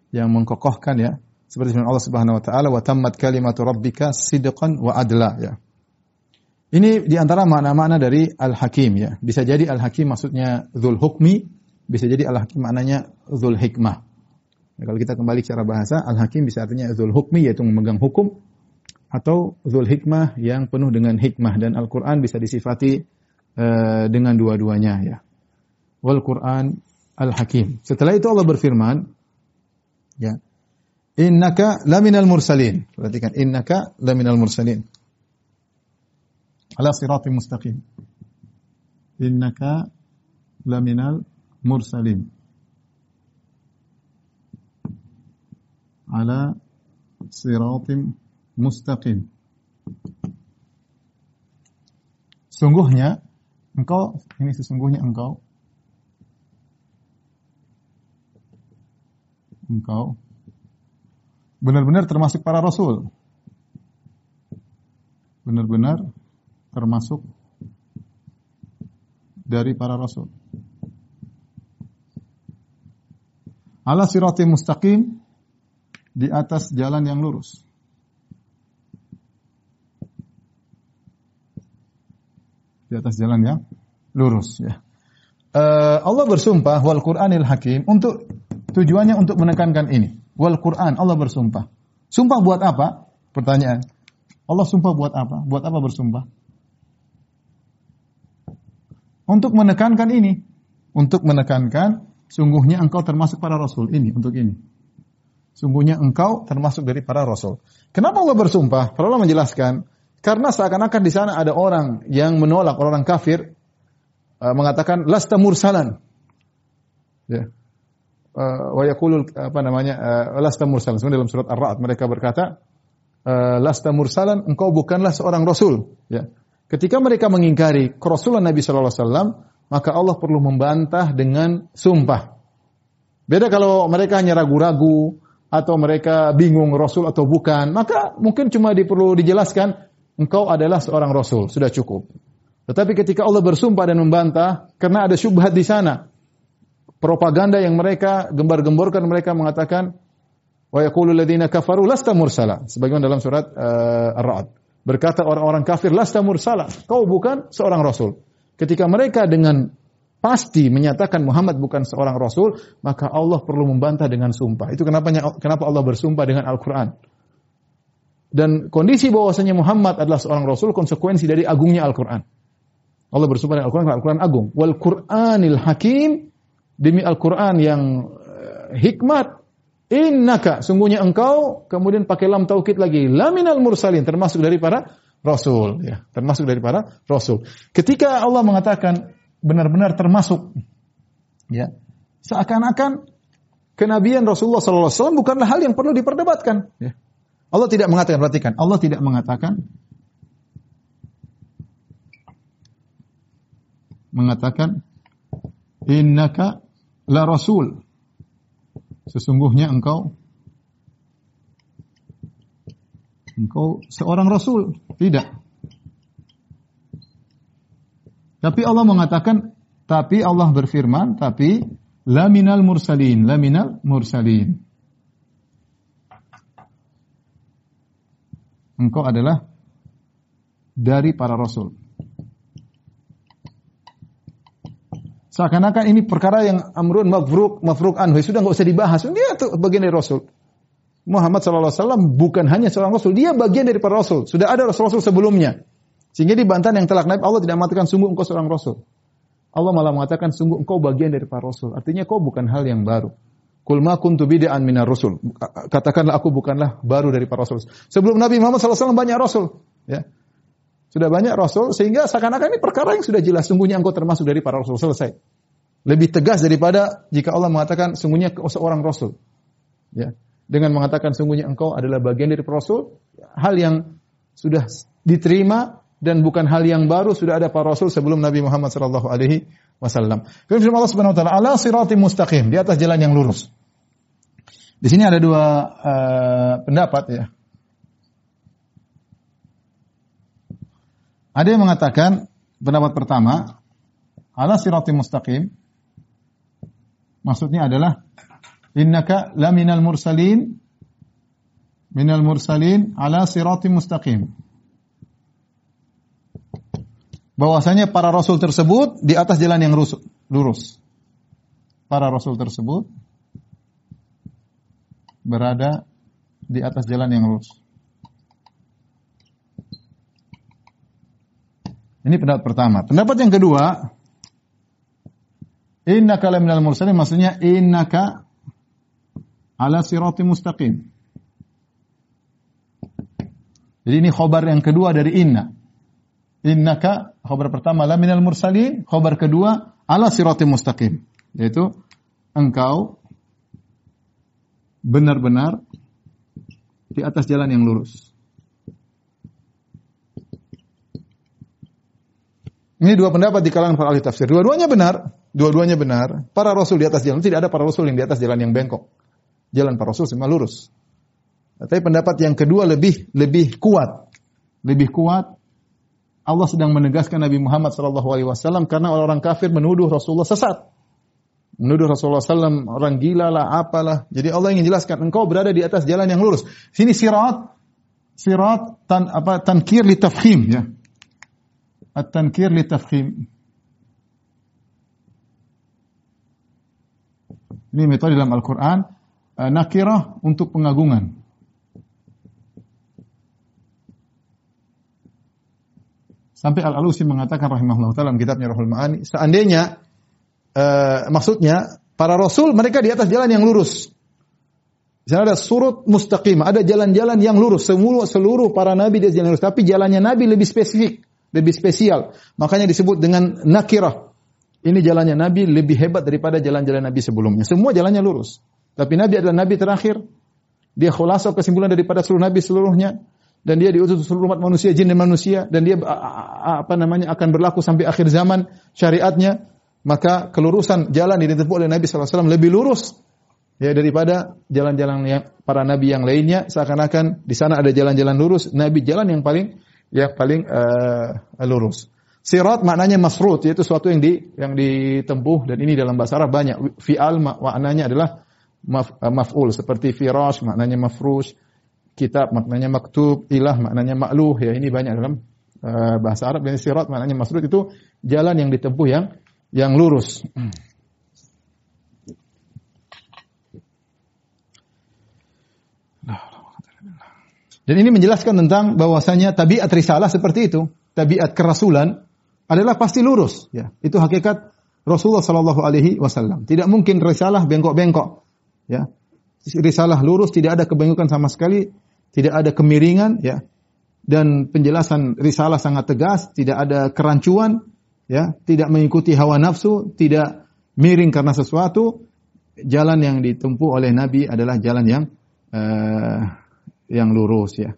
yang mengkokohkan ya. Seperti firman Allah Subhanahu wa taala wa tammat kalimatu rabbika sidqan wa adla ya. Ini di antara makna-makna dari al-hakim ya. Bisa jadi al-hakim maksudnya zul hukmi, bisa jadi al-hakim maknanya zul hikmah. Ya, kalau kita kembali secara bahasa, al-hakim bisa artinya zul hukmi yaitu memegang hukum atau zul hikmah yang penuh dengan hikmah dan Al-Qur'an bisa disifati uh, dengan dua-duanya ya. Wal Qur'an Al-Hakim. Setelah itu Allah berfirman ya. Innaka laminal mursalin. Perhatikan innaka laminal mursalin. Ala siratim mustaqim. Innaka laminal mursalin. Ala siratim mustaqim. Sungguhnya engkau ini sesungguhnya engkau engkau benar-benar termasuk para rasul. Benar-benar termasuk dari para rasul. Ala sirati mustaqim di atas jalan yang lurus. di atas jalan yang lurus ya. Uh, Allah bersumpah wal Qur'anil Hakim untuk tujuannya untuk menekankan ini. Wal Qur'an Allah bersumpah. Sumpah buat apa? Pertanyaan. Allah sumpah buat apa? Buat apa bersumpah? Untuk menekankan ini. Untuk menekankan sungguhnya engkau termasuk para rasul ini untuk ini. Sungguhnya engkau termasuk dari para rasul. Kenapa Allah bersumpah? Para Allah menjelaskan karena seakan-akan di sana ada orang yang menolak orang kafir uh, mengatakan lasta mursalan. Ya. Uh, wa yaqulul apa namanya? Uh, lasta mursalan. Sebenarnya dalam surat Ar-Ra'd mereka berkata lasta mursalan engkau bukanlah seorang rasul, ya. Ketika mereka mengingkari kerasulan Nabi sallallahu alaihi wasallam, maka Allah perlu membantah dengan sumpah. Beda kalau mereka hanya ragu-ragu atau mereka bingung rasul atau bukan, maka mungkin cuma diperlu dijelaskan engkau adalah seorang rasul, sudah cukup. Tetapi ketika Allah bersumpah dan membantah karena ada syubhat di sana, propaganda yang mereka gembar-gemborkan mereka mengatakan wa yaqulu alladziina kafaru lasta mursala sebagaimana dalam surat uh, Ar-Ra'd berkata orang-orang kafir lasta mursala kau bukan seorang rasul ketika mereka dengan pasti menyatakan Muhammad bukan seorang rasul maka Allah perlu membantah dengan sumpah itu kenapa kenapa Allah bersumpah dengan Al-Qur'an dan kondisi bahwasanya Muhammad adalah seorang rasul konsekuensi dari agungnya Al-Qur'an. Allah bersumpah dengan Al-Qur'an, Al-Qur'an agung. Wal Qur'anil Hakim demi Al-Qur'an yang uh, hikmat innaka sungguhnya engkau kemudian pakai lam taukid lagi laminal mursalin termasuk dari para rasul ya, termasuk dari para rasul. Ketika Allah mengatakan benar-benar termasuk ya, seakan-akan kenabian Rasulullah SAW bukanlah hal yang perlu diperdebatkan ya. Allah tidak mengatakan, perhatikan, Allah tidak mengatakan mengatakan innaka la rasul. Sesungguhnya engkau engkau seorang rasul. Tidak. Tapi Allah mengatakan, tapi Allah berfirman, tapi laminal mursalin, laminal mursalin. engkau adalah dari para rasul. Seakan-akan ini perkara yang amrun mafruk mafruk anhu sudah nggak usah dibahas. Dia tuh bagian dari rasul. Muhammad wasallam bukan hanya seorang rasul, dia bagian dari para rasul. Sudah ada rasul-rasul sebelumnya. Sehingga di bantahan yang telah naib Allah tidak mengatakan sungguh engkau seorang rasul. Allah malah mengatakan sungguh engkau bagian dari para rasul. Artinya kau bukan hal yang baru. Kul ma kuntu bid'an minar rusul. Katakanlah aku bukanlah baru dari para rasul. Sebelum Nabi Muhammad SAW banyak rasul. Ya. Sudah banyak rasul sehingga seakan-akan ini perkara yang sudah jelas sungguhnya engkau termasuk dari para rasul selesai. Lebih tegas daripada jika Allah mengatakan sungguhnya seorang rasul. Ya. Dengan mengatakan sungguhnya engkau adalah bagian dari rasul, hal yang sudah diterima dan bukan hal yang baru sudah ada para rasul sebelum Nabi Muhammad sallallahu alaihi wasallam. Kemudian Allah Subhanahu wa taala ala siratim mustaqim, di atas jalan yang lurus. Di sini ada dua uh, pendapat ya. Ada yang mengatakan pendapat pertama, ala sirati mustaqim. Maksudnya adalah innaka laminal mursalin minal mursalin ala sirati mustaqim. Bahwasanya para rasul tersebut di atas jalan yang lurus. Para rasul tersebut berada di atas jalan yang lurus. Ini pendapat pertama. Pendapat yang kedua, innaka laminal mursalin maksudnya innaka ala sirati mustaqim. Jadi ini khobar yang kedua dari inna. Innaka khobar pertama laminal mursalin, khobar kedua ala sirati mustaqim. Yaitu engkau benar-benar di atas jalan yang lurus. Ini dua pendapat di kalangan para ahli tafsir. Dua-duanya benar. Dua-duanya benar. Para rasul di atas jalan. Tidak ada para rasul yang di atas jalan yang bengkok. Jalan para rasul semua lurus. Tapi pendapat yang kedua lebih lebih kuat. Lebih kuat. Allah sedang menegaskan Nabi Muhammad SAW karena orang-orang kafir menuduh Rasulullah sesat. Menuduh Rasulullah SAW orang gila lah, apalah. Jadi Allah ingin jelaskan, engkau berada di atas jalan yang lurus. Sini sirat, sirat tan apa tankir li tafkhim ya. At-tankir li tafkhim. Ini metode dalam Al-Quran. Uh, nakirah untuk pengagungan. Sampai Al-Alusi mengatakan rahimahullah dalam kitabnya Rahul Ma'ani. Seandainya, uh, maksudnya, para Rasul mereka di atas jalan yang lurus. Di sana ada surut mustaqim, ada jalan-jalan yang lurus. Semua seluruh para nabi di jalan lurus, tapi jalannya nabi lebih spesifik lebih spesial. Makanya disebut dengan nakirah. Ini jalannya Nabi lebih hebat daripada jalan-jalan Nabi sebelumnya. Semua jalannya lurus. Tapi Nabi adalah Nabi terakhir. Dia khulasa kesimpulan daripada seluruh Nabi seluruhnya. Dan dia diutus seluruh umat manusia, jin dan manusia. Dan dia apa namanya akan berlaku sampai akhir zaman syariatnya. Maka kelurusan jalan yang ditempuh oleh Nabi SAW lebih lurus ya daripada jalan-jalan yang para nabi yang lainnya seakan-akan di sana ada jalan-jalan lurus nabi jalan yang paling yang paling uh, lurus. Sirat maknanya masrut yaitu sesuatu yang di yang ditempuh dan ini dalam bahasa Arab banyak. Fi'al maknanya adalah maf, uh, maf'ul seperti firash maknanya mafrush, kitab maknanya maktub, ilah maknanya makluh ya ini banyak dalam uh, bahasa Arab dan sirat maknanya masrut itu jalan yang ditempuh yang yang lurus. Dan ini menjelaskan tentang bahwasanya tabiat risalah seperti itu, tabiat kerasulan adalah pasti lurus. Ya, itu hakikat Rasulullah Shallallahu Alaihi Wasallam. Tidak mungkin risalah bengkok-bengkok. Ya, risalah lurus, tidak ada kebengkokan sama sekali, tidak ada kemiringan. Ya, dan penjelasan risalah sangat tegas, tidak ada kerancuan. Ya, tidak mengikuti hawa nafsu, tidak miring karena sesuatu. Jalan yang ditempuh oleh Nabi adalah jalan yang uh, yang lurus ya.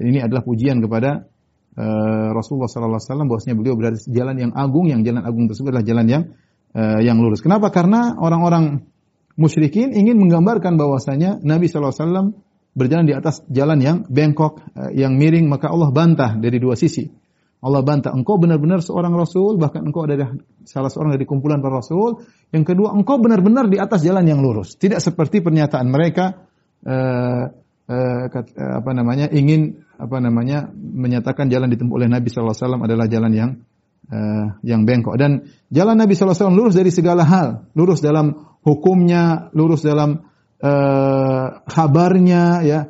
Ini adalah pujian kepada uh, Rasulullah sallallahu alaihi wasallam bahwasanya beliau berada di jalan yang agung, yang jalan agung tersebut adalah jalan yang uh, yang lurus. Kenapa? Karena orang-orang musyrikin ingin menggambarkan bahwasanya Nabi wasallam berjalan di atas jalan yang bengkok, uh, yang miring, maka Allah bantah dari dua sisi. Allah bantah, engkau benar-benar seorang rasul, bahkan engkau adalah salah seorang dari kumpulan para rasul. Yang kedua, engkau benar-benar di atas jalan yang lurus. Tidak seperti pernyataan mereka, uh, Eh, eh, apa namanya ingin apa namanya menyatakan jalan ditempuh oleh Nabi SAW adalah jalan yang uh, yang bengkok dan jalan Nabi SAW lurus dari segala hal lurus dalam hukumnya lurus dalam uh, kabarnya ya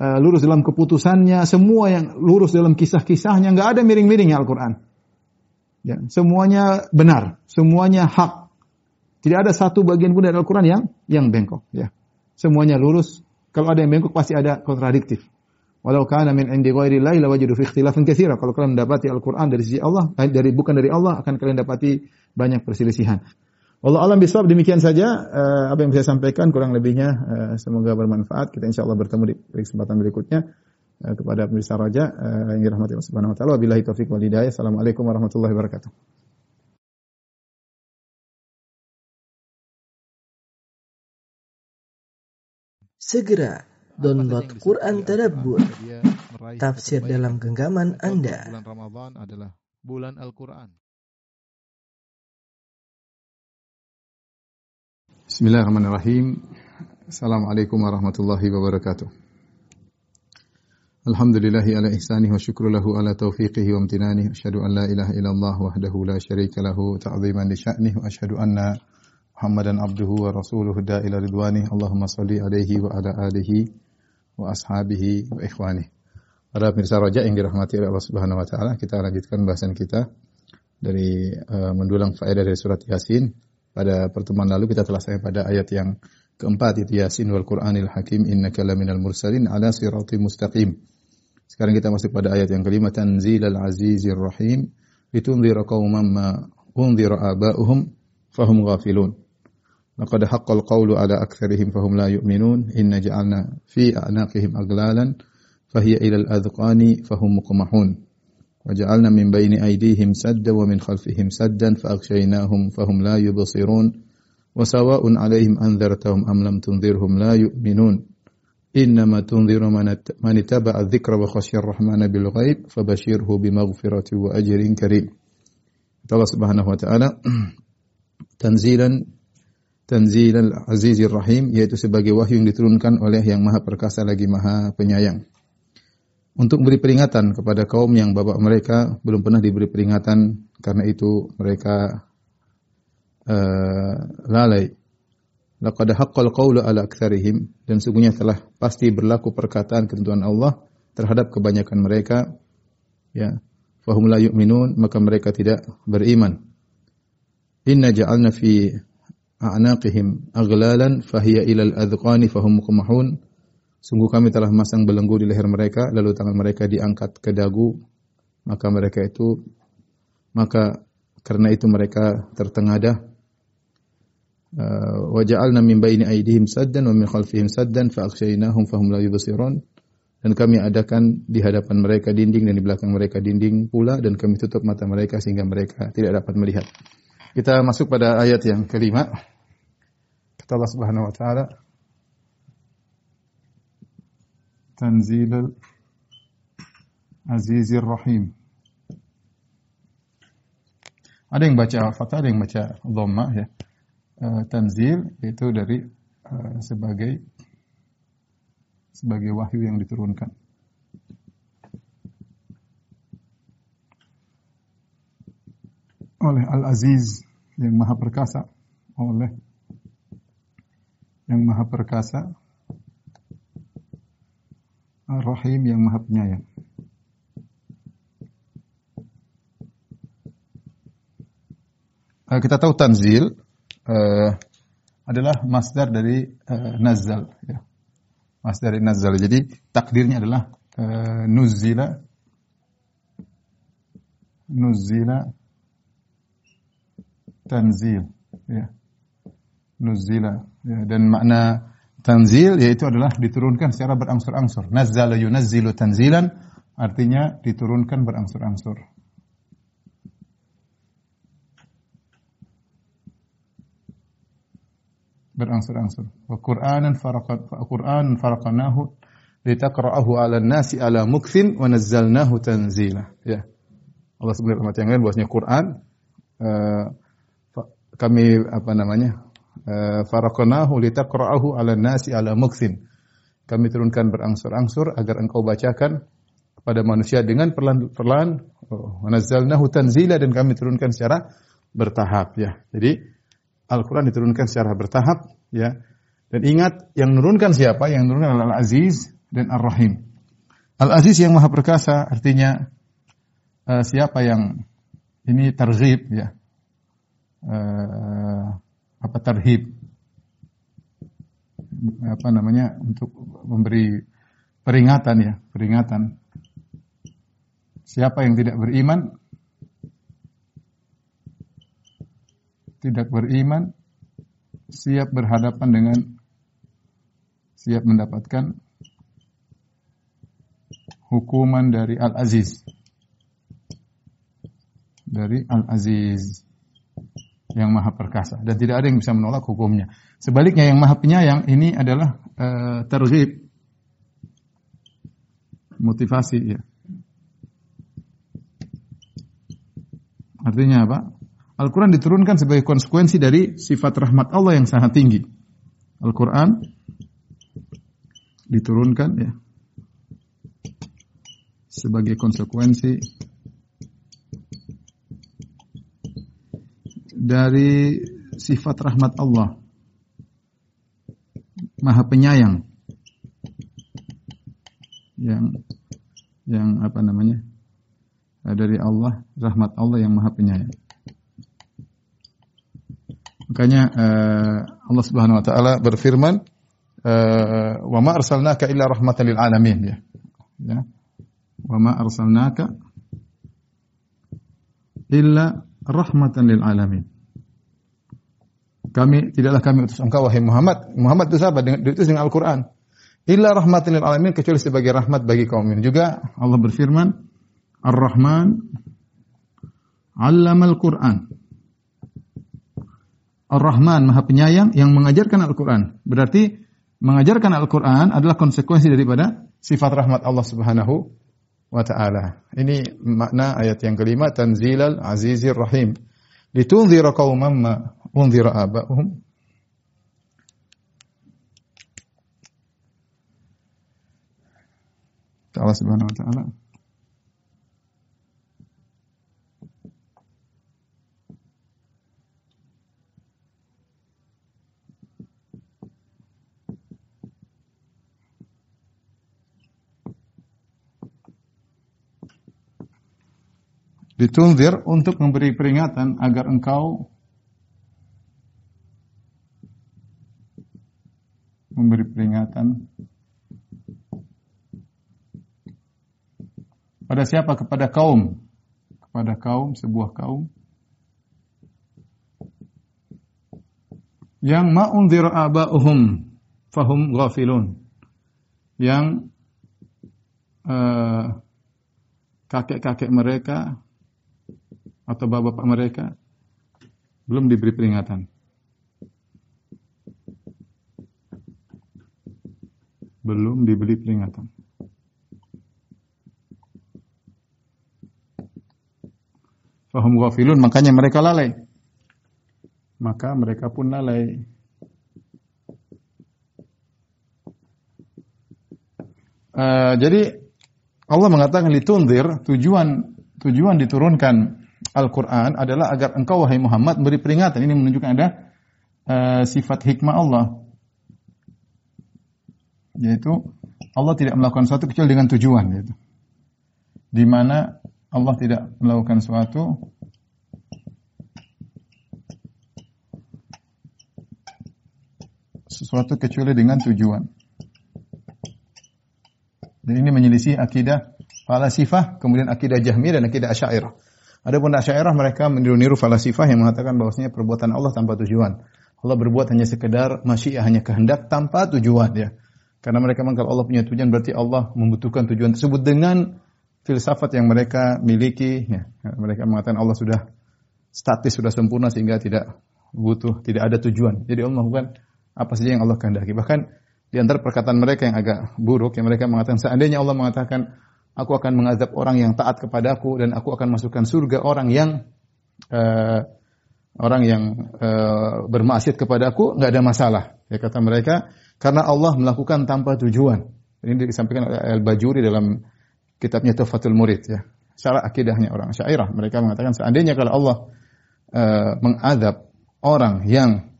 uh, lurus dalam keputusannya semua yang lurus dalam kisah-kisahnya nggak ada miring-miringnya Al-Quran ya semuanya benar semuanya hak tidak ada satu bagian pun dari Al-Quran yang yang bengkok ya semuanya lurus kalau ada yang bengkok pasti ada kontradiktif. Walau kana min indi ghairi la wajadu fi ikhtilafin katsira. Kalau kalian mendapati Al-Qur'an dari sisi Allah, eh, dari bukan dari Allah, akan kalian dapati banyak perselisihan. Allah alam bisawab demikian saja uh, apa yang bisa saya sampaikan kurang lebihnya uh, semoga bermanfaat. Kita insya Allah bertemu di kesempatan berikutnya uh, kepada pemirsa Raja uh, yang dirahmati Allah Subhanahu wa taala. Wabillahi taufik wal hidayah. Assalamualaikum warahmatullahi wabarakatuh. Segera download Quran Tadabbur tafsir dalam genggaman Anda. Bulan Ramadan adalah bulan Al-Qur'an. بسم الله الرحمن الرحيم السلام عليكم ورحمة الله وبركاته الحمد لله على إحسانه وشكر له على توفيقه وامتنانه أشهد أن لا إله إلا الله وحده لا شريك له تعظيما لشأنه وأشهد أن محمدا عبده ورسوله دا إلى رضوانه اللهم صل عليه وعلى آله وأصحابه وإخوانه Para pemirsa roja yang dirahmati oleh Allah Subhanahu wa taala, kita lanjutkan bahasan kita dari uh, mendulang faedah dari surat Yasin. Pada pertemuan lalu kita telah sampai pada ayat yang keempat itu Yasin wal Qur'anil Hakim innaka laminal mursalin ala siratim mustaqim. Sekarang kita masuk pada ayat yang kelima Tanzilal Azizir Rahim litunzira qauman ma unzira aba'uhum fahum ghafilun. Laqad haqqal qawlu ala aktsarihim fahum la yu'minun inna ja'alna fi a'naqihim aglalan fahiya ila al-adqani fahum muqmahun. وجعلنا من بين أيديهم سدا ومن خلفهم سدا فأغشيناهم فهم لا يبصرون وسواء عليهم أنذرتهم أم لم تنذرهم لا يؤمنون. إنما تنذر من اتبع الذكر وخشي الرحمن بالغيب فبشره بمغفرة وأجر كريم. الله سبحانه وتعالى تنزيلا تنزيلا العزيز الرحيم yaitu sebagai wahyu yang diturunkan oleh yang maha perkasa lagi maha penyayang. Untuk memberi peringatan kepada kaum yang bapak mereka belum pernah diberi peringatan karena itu mereka uh, lalai. Laqad haqqal qawlu ala aktsarihim dan sungguhnya telah pasti berlaku perkataan ketentuan Allah terhadap kebanyakan mereka ya fahum la yu'minun maka mereka tidak beriman. Inna ja'alna fi a'naqihim aghlalan fahiya ilal adqani fahum muqmahun Sungguh kami telah memasang belenggu di leher mereka, lalu tangan mereka diangkat ke dagu, maka mereka itu, maka karena itu mereka tertengadah. Uh, wa ja'alna min baini aydihim saddan wa min khalfihim saddan fa aghshaynahum fahum la yubsirun. Dan kami adakan di hadapan mereka dinding dan di belakang mereka dinding pula dan kami tutup mata mereka sehingga mereka tidak dapat melihat. Kita masuk pada ayat yang kelima. Kata Allah Subhanahu wa taala, Tanzil Azizir Rahim. Ada yang baca fathah, ada yang baca dhamma ya. Uh, tanzil itu dari uh, sebagai sebagai wahyu yang diturunkan. oleh Al-Aziz yang maha perkasa oleh yang maha perkasa Ar-Rahim yang Maha Penyayang. Uh, kita tahu tanzil uh, adalah masdar dari uh, nazal ya. Masdar dari nazal. Jadi takdirnya adalah uh, nuzila nuzila tanzil ya. Nuzila ya. dan makna Tanzil yaitu adalah diturunkan secara berangsur-angsur. Nazzala yunazzilu tanzilan artinya diturunkan berangsur-angsur. Berangsur-angsur. Wa Qur'anan faraqat fa Qur'anan faraqnahu litaqra'ahu 'ala nasi 'ala mukthin wa nazzalnahu tanzila. Ya. Allah sebenarnya yang lain bahwasanya Quran uh, kami apa namanya faraqnahu litaqra'ahu 'ala nasi 'ala mukthin. Kami turunkan berangsur-angsur agar engkau bacakan kepada manusia dengan perlahan-perlahan. Oh, nazzalnahu tanzila dan kami turunkan secara bertahap ya. Jadi Al-Qur'an diturunkan secara bertahap ya. Dan ingat yang menurunkan siapa? Yang menurunkan adalah Al-Aziz dan Ar-Rahim. Al-Aziz yang Maha Perkasa artinya uh, siapa yang ini terghib ya. Uh, apa tarhib apa namanya untuk memberi peringatan ya, peringatan. Siapa yang tidak beriman tidak beriman siap berhadapan dengan siap mendapatkan hukuman dari Al-Aziz. Dari Al-Aziz yang maha perkasa dan tidak ada yang bisa menolak hukumnya. Sebaliknya yang maha penyayang ini adalah uh, terghib motivasi ya. Artinya apa? Al-Quran diturunkan sebagai konsekuensi dari sifat rahmat Allah yang sangat tinggi. Al-Quran diturunkan ya sebagai konsekuensi dari sifat rahmat Allah. Maha penyayang. Yang yang apa namanya? Dari Allah rahmat Allah yang maha penyayang. Makanya uh, Allah Subhanahu wa taala berfirman uh, wa ma arsalnaka illa rahmatan lil alamin. Ya. Ya. Wa ma arsalnaka illa rahmatan lil alamin kami tidaklah kami utus engkau wahai Muhammad. Muhammad itu siapa? Diutus dengan Al-Qur'an. Illa rahmatan lil alamin kecuali sebagai rahmat bagi kaum ini. Juga Allah berfirman, Ar-Rahman 'allama al-Qur'an. Ar-Rahman Maha Penyayang yang mengajarkan Al-Qur'an. Berarti mengajarkan Al-Qur'an adalah konsekuensi daripada sifat rahmat Allah Subhanahu wa taala. Ini makna ayat yang kelima Tanzilal Azizir Rahim. Litunzira qauman ma unzira aba'uhum Allah Subhanahu wa taala ditunzir untuk memberi peringatan agar engkau memberi peringatan pada siapa? Kepada kaum. Kepada kaum, sebuah kaum yang ma'unzir aba'uhum fahum ghafilun. Yang uh, kakek-kakek mereka atau bapak-bapak mereka belum diberi peringatan. belum diberi peringatan. Fahum ghafilun, makanya mereka lalai. Maka mereka pun lalai. Uh, jadi Allah mengatakan litundir tujuan tujuan diturunkan Al-Quran adalah agar engkau wahai Muhammad beri peringatan. Ini menunjukkan ada uh, sifat hikmah Allah yaitu Allah tidak melakukan sesuatu kecuali dengan tujuan yaitu di mana Allah tidak melakukan sesuatu sesuatu kecuali dengan tujuan. Dan ini menyelisih akidah falasifah, kemudian akidah Jahmiyah dan akidah Asy'ariyah. Adapun Asy'ariyah mereka meniru-niru falasifah yang mengatakan bahwasanya perbuatan Allah tanpa tujuan. Allah berbuat hanya sekedar masyiah, hanya kehendak tanpa tujuan ya. Karena mereka menganggap Allah punya tujuan berarti Allah membutuhkan tujuan tersebut dengan filsafat yang mereka miliki. Ya, mereka mengatakan Allah sudah statis, sudah sempurna sehingga tidak butuh, tidak ada tujuan. Jadi Allah melakukan apa saja yang Allah kehendaki. Bahkan di antara perkataan mereka yang agak buruk, yang mereka mengatakan seandainya Allah mengatakan aku akan mengazab orang yang taat kepadaku dan aku akan masukkan surga orang yang uh, orang yang uh, bermaksiat kepadaku, nggak ada masalah. Ya kata mereka, karena Allah melakukan tanpa tujuan. Ini disampaikan oleh Al-Bajuri dalam kitabnya Tuhfatul Murid ya. Secara akidahnya orang Syairah mereka mengatakan seandainya kalau Allah uh, mengadab orang yang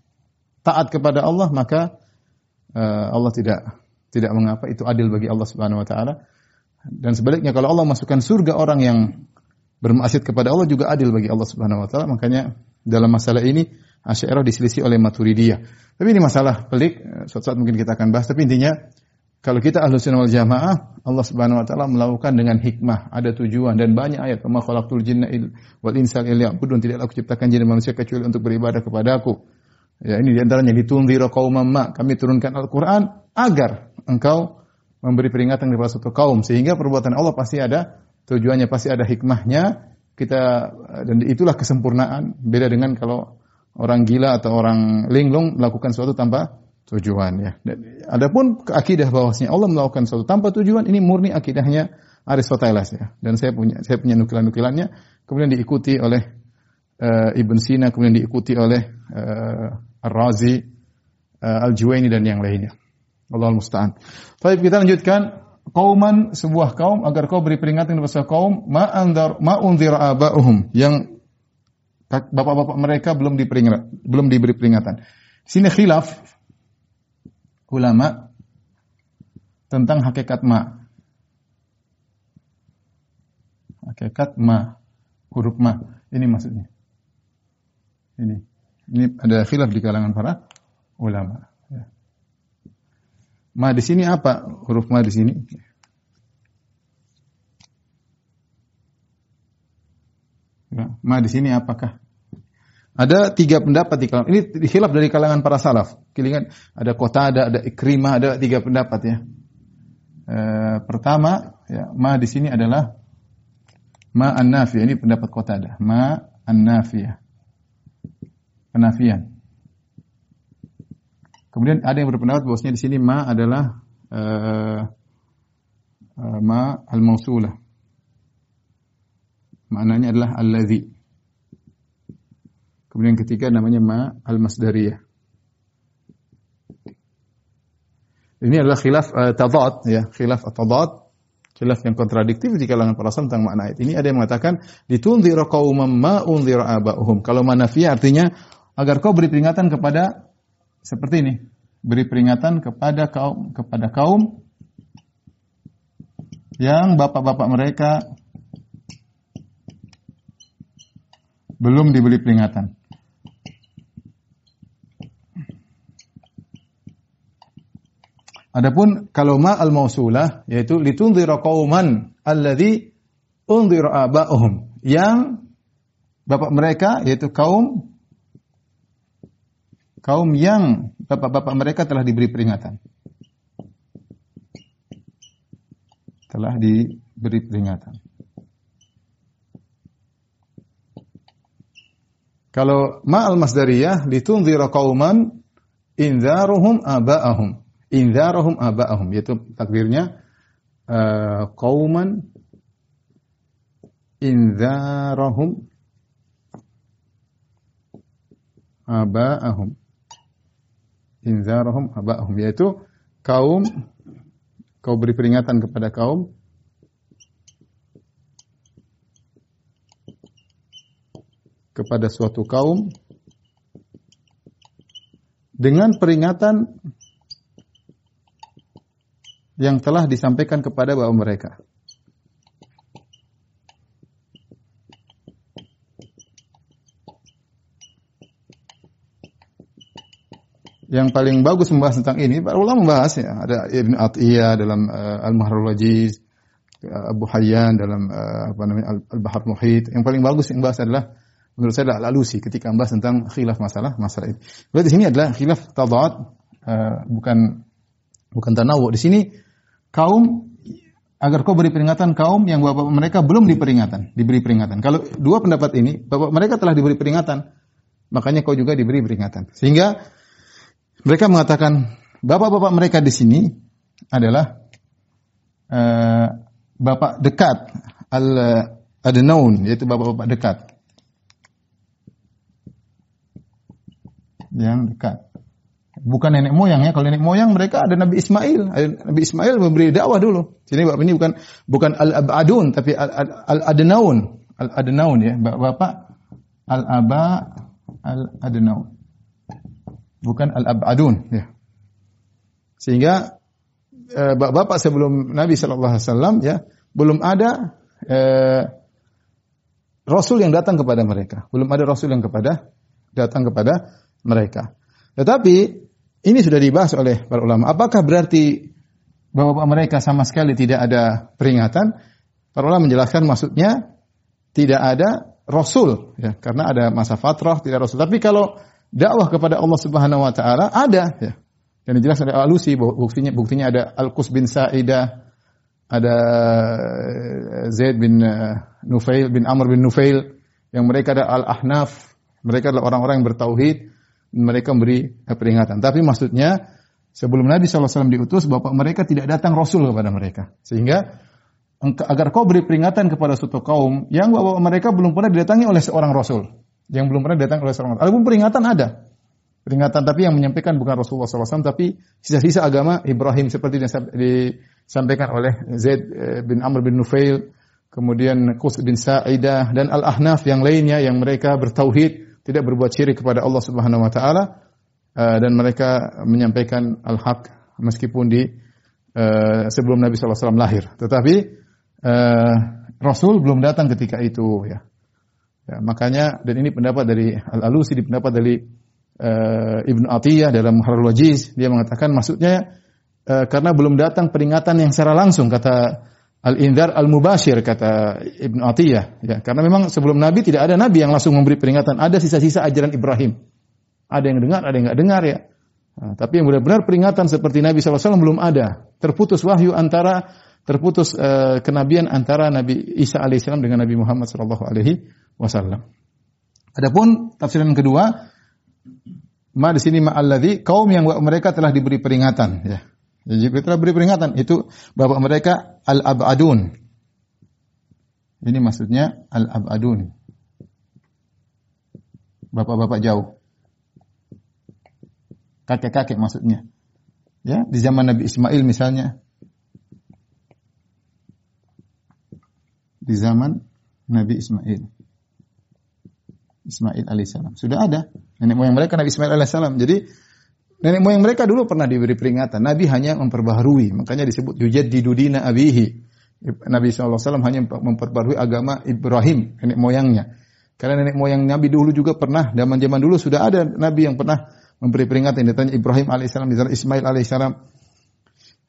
taat kepada Allah maka uh, Allah tidak tidak mengapa itu adil bagi Allah Subhanahu wa taala. Dan sebaliknya kalau Allah masukkan surga orang yang bermaksiat kepada Allah juga adil bagi Allah Subhanahu wa taala. Makanya dalam masalah ini Asy'ariyah diselisih oleh Maturidiyah. Tapi ini masalah pelik, suatu saat mungkin kita akan bahas. Tapi intinya Kalau kita ahlu sunnah wal jamaah, Allah subhanahu wa ta'ala melakukan dengan hikmah, ada tujuan dan banyak ayat. Kama khalaqtul jinna wal insa illa budun tidak aku ciptakan jin dan manusia kecuali untuk beribadah kepadaku. Ya ini di antaranya ditunzira qauman ma. Kami turunkan Al-Quran agar engkau memberi peringatan kepada suatu kaum. Sehingga perbuatan Allah pasti ada tujuannya, pasti ada hikmahnya. Kita dan itulah kesempurnaan. Beda dengan kalau orang gila atau orang linglung melakukan sesuatu tanpa tujuan ya. Dan adapun akidah bahwasanya Allah melakukan sesuatu tanpa tujuan ini murni akidahnya Aristoteles ya. Dan saya punya saya punya nukilan-nukilannya kemudian diikuti oleh uh, Ibn Sina, kemudian diikuti oleh uh, Ar-Razi, uh, Al-Juwaini dan yang lainnya. Allah musta'an. Baik, kita lanjutkan kauman sebuah kaum agar kau beri peringatan kepada kaum ma andar ma unzira aba'uhum yang bapak-bapak mereka belum diperingat belum diberi peringatan. Sini khilaf ulama tentang hakikat ma. Hakikat ma, huruf ma. Ini maksudnya. Ini. Ini ada khilaf di kalangan para ulama. Ma di sini apa? Huruf ma di sini. Ya. Ma di sini apakah? Ada tiga pendapat di kalangan ini hilaf dari kalangan para salaf. Kilingan ada kota, ada ada ikrimah, ada tiga pendapat ya. E, pertama, ya, ma di sini adalah ma an Ini pendapat kota ada. Ma an-nafiyah. Penafian. Kemudian ada yang berpendapat bahwasanya di sini ma adalah uh, uh, ma al-mausulah. Maknanya adalah allazi. Kemudian ketiga namanya ma al-masdariyah. Ini adalah khilaf uh, tadad ya, khilaf tadad, khilaf yang kontradiktif di kalangan para ulama tentang makna ayat. Ini ada yang mengatakan ditunzira qauman ma unzira aba'uhum. Kalau manafiyah artinya agar kau beri peringatan kepada seperti ini, beri peringatan kepada kaum kepada kaum yang bapak-bapak mereka belum diberi peringatan. Adapun kalau ma al mausulah yaitu litunzira qauman alladzi unzira aba'uhum yang bapak mereka yaitu kaum kaum yang bapak-bapak mereka telah diberi peringatan. Telah diberi peringatan. Kalau ma al masdariyah litunzira qauman inzaruhum aba'ahum inzarahum aba'ahum yaitu takdirnya uh, qauman inzarahum aba'ahum inzarahum aba'ahum yaitu kaum kau beri peringatan kepada kaum kepada suatu kaum dengan peringatan yang telah disampaikan kepada bapak mereka. Yang paling bagus membahas tentang ini, para ulama membahas ya. Ada Ibn Atiyah dalam uh, Al-Mahrul Wajiz, Abu Hayyan dalam uh, apa namanya Al-Bahar Muhit. Yang paling bagus yang bahas adalah menurut saya adalah Al-Alusi ketika membahas tentang khilaf masalah masalah ini. Berarti di sini adalah khilaf tadad uh, bukan bukan tanawu. Di sini kaum agar kau beri peringatan kaum yang bapak mereka belum diperingatan, diberi peringatan. Kalau dua pendapat ini, bapak mereka telah diberi peringatan, makanya kau juga diberi peringatan. Sehingga mereka mengatakan bapak-bapak mereka di sini adalah uh, bapak dekat al adnaun yaitu bapak-bapak dekat yang dekat bukan nenek moyang ya. Kalau nenek moyang mereka ada Nabi Ismail. Nabi Ismail memberi dakwah dulu. Sini bapak ini bukan bukan al-abadun tapi al-adnaun. Al-adnaun ya. Bapak al-aba al-adnaun. Bukan al-abadun ya. Sehingga eh, bapak sebelum Nabi sallallahu alaihi wasallam ya belum ada eh, rasul yang datang kepada mereka. Belum ada rasul yang kepada datang kepada mereka. Tetapi ini sudah dibahas oleh para ulama. Apakah berarti bapak mereka sama sekali tidak ada peringatan, para ulama menjelaskan maksudnya tidak ada rasul ya karena ada masa fatrah tidak rasul. Tapi kalau dakwah kepada Allah Subhanahu wa taala ada ya. Dan dijelaskan oleh Alusi buktinya buktinya ada Al-Qus bin Sa'idah, ada eh, Zaid bin eh, Nufail bin Amr bin Nufail yang mereka ada Al-Ahnaf, mereka adalah orang-orang yang bertauhid, mereka memberi peringatan. Tapi maksudnya sebelum Nabi SAW diutus, bapak mereka tidak datang Rasul kepada mereka. Sehingga agar kau beri peringatan kepada suatu kaum yang bapak mereka belum pernah didatangi oleh seorang Rasul. Yang belum pernah didatangi oleh seorang Rasul. Adapun peringatan ada. Peringatan tapi yang menyampaikan bukan Rasulullah SAW, tapi sisa-sisa agama Ibrahim seperti yang disampaikan oleh Zaid eh, bin Amr bin Nufail, kemudian Qus bin Sa'idah dan Al-Ahnaf yang lainnya yang mereka bertauhid, tidak berbuat syirik kepada Allah Subhanahu wa taala Eh, dan mereka menyampaikan al-haq meskipun di uh, sebelum Nabi SAW lahir. Tetapi Rasul belum datang ketika itu ya. Ya. Makanya dan ini pendapat dari Al-Alusi, di pendapat dari uh, Ibnu Atiyah dalam Muharrar Wajiz, dia mengatakan maksudnya uh, karena belum datang peringatan yang secara langsung kata Al-Indar Al-Mubashir kata Ibnu Atiyah ya karena memang sebelum Nabi tidak ada nabi yang langsung memberi peringatan ada sisa-sisa ajaran Ibrahim ada yang dengar, ada yang nggak dengar ya. Nah, tapi yang benar-benar peringatan seperti Nabi SAW belum ada. Terputus wahyu antara terputus uh, kenabian antara Nabi Isa alaihissalam dengan Nabi Muhammad sallallahu alaihi wasallam. Adapun tafsiran kedua, ma di sini ma'alladzi kaum yang mereka telah diberi peringatan ya. Jadi telah beri peringatan itu bapak mereka al-abadun. Ini maksudnya al-abadun. Bapak-bapak jauh kakek-kakek maksudnya. Ya, di zaman Nabi Ismail misalnya. Di zaman Nabi Ismail. Ismail alaihissalam. Sudah ada nenek moyang mereka Nabi Ismail alaihissalam. Jadi nenek moyang mereka dulu pernah diberi peringatan. Nabi hanya memperbaharui. Makanya disebut yujad di dudina abihi. Nabi SAW hanya memperbarui agama Ibrahim, nenek moyangnya. Karena nenek moyang Nabi dulu juga pernah, zaman-zaman dulu sudah ada Nabi yang pernah memberi peringatan ditanya Ibrahim alaihissalam, Ismail alaihissalam.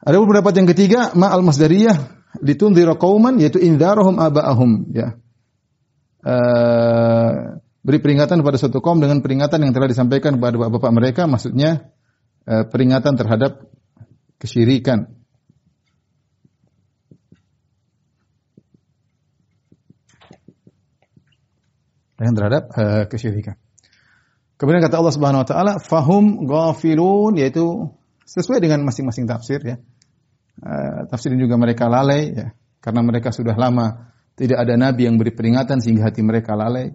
Ada pendapat yang ketiga, ma al masdariyah ditundhira qauman yaitu indharahum aba'ahum ya. Uh, beri peringatan kepada suatu kaum dengan peringatan yang telah disampaikan kepada bapak-bapak mereka maksudnya uh, peringatan terhadap kesyirikan. Yang terhadap uh, kesyirikan. Kemudian kata Allah Subhanahu wa taala, fahum ghafilun yaitu sesuai dengan masing-masing tafsir ya. Uh, tafsir juga mereka lalai ya, karena mereka sudah lama tidak ada nabi yang beri peringatan sehingga hati mereka lalai.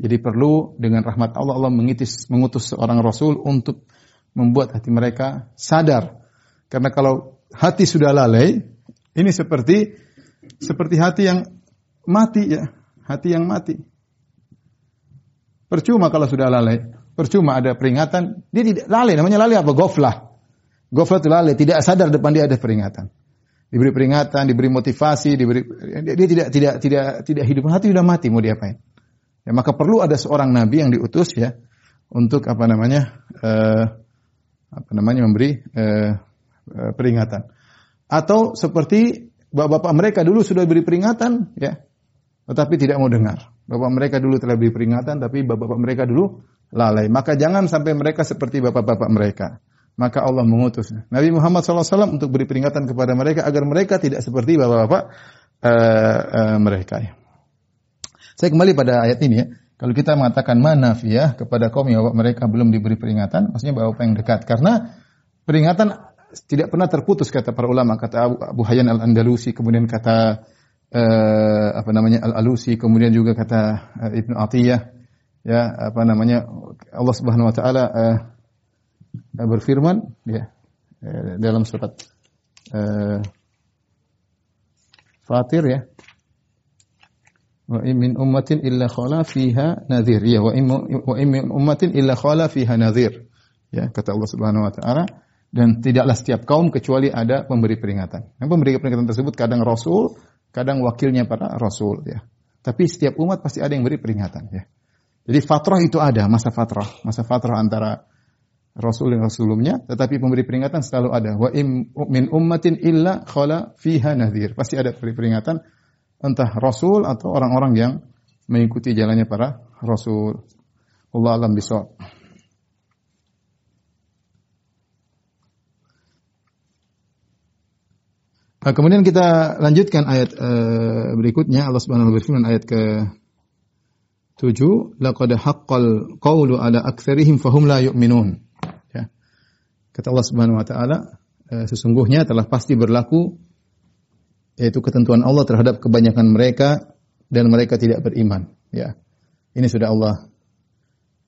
Jadi perlu dengan rahmat Allah Allah mengitis, mengutus seorang rasul untuk membuat hati mereka sadar. Karena kalau hati sudah lalai, ini seperti seperti hati yang mati ya, hati yang mati. Percuma kalau sudah lalai. Percuma ada peringatan, dia tidak lalai, namanya lalai apa? Goflah. Goflah itu lalai, tidak sadar depan dia ada peringatan. Diberi peringatan, diberi motivasi, diberi dia, dia tidak tidak tidak tidak hidup hati sudah mati mau diapain? Ya, maka perlu ada seorang nabi yang diutus ya untuk apa namanya uh, apa namanya memberi uh, peringatan. Atau seperti bapak-bapak mereka dulu sudah beri peringatan ya, tetapi tidak mau dengar. Bapak mereka dulu telah beri peringatan, tapi bapak-bapak mereka dulu lalai. Maka jangan sampai mereka seperti bapak-bapak mereka. Maka Allah mengutus Nabi Muhammad SAW untuk beri peringatan kepada mereka agar mereka tidak seperti bapak-bapak uh, uh, mereka. Ya. Saya kembali pada ayat ini ya. Kalau kita mengatakan manafiyah kepada kaum yang bapak mereka belum diberi peringatan, maksudnya bapak yang dekat. Karena peringatan tidak pernah terputus kata para ulama, kata Abu, Abu Hayyan al-Andalusi, kemudian kata uh, apa namanya al-Alusi, kemudian juga kata uh, Ibnu Atiyah, ya apa namanya Allah Subhanahu wa taala uh, berfirman ya uh, dalam surat uh, Fatir ya wa min ummatin illa khala fiha nadhir ya wa in min ummatin illa khala fiha nadhir ya kata Allah Subhanahu wa taala dan tidaklah setiap kaum kecuali ada pemberi peringatan. Yang pemberi peringatan tersebut kadang rasul, kadang wakilnya para rasul ya. Tapi setiap umat pasti ada yang beri peringatan ya. Jadi fatrah itu ada, masa fatrah. Masa fatrah antara rasul yang sebelumnya, tetapi pemberi peringatan selalu ada. Wa im min ummatin illa khala fiha nadhir. Pasti ada pemberi peringatan entah rasul atau orang-orang yang mengikuti jalannya para rasul. Allah alam bisawab. Nah, kemudian kita lanjutkan ayat uh, berikutnya Allah Subhanahu wa taala ayat ke 7 laqad haqqal qawlu ala aktsarihim fahum la yu'minun kata Allah Subhanahu wa taala uh, sesungguhnya telah pasti berlaku yaitu ketentuan Allah terhadap kebanyakan mereka dan mereka tidak beriman ya ini sudah Allah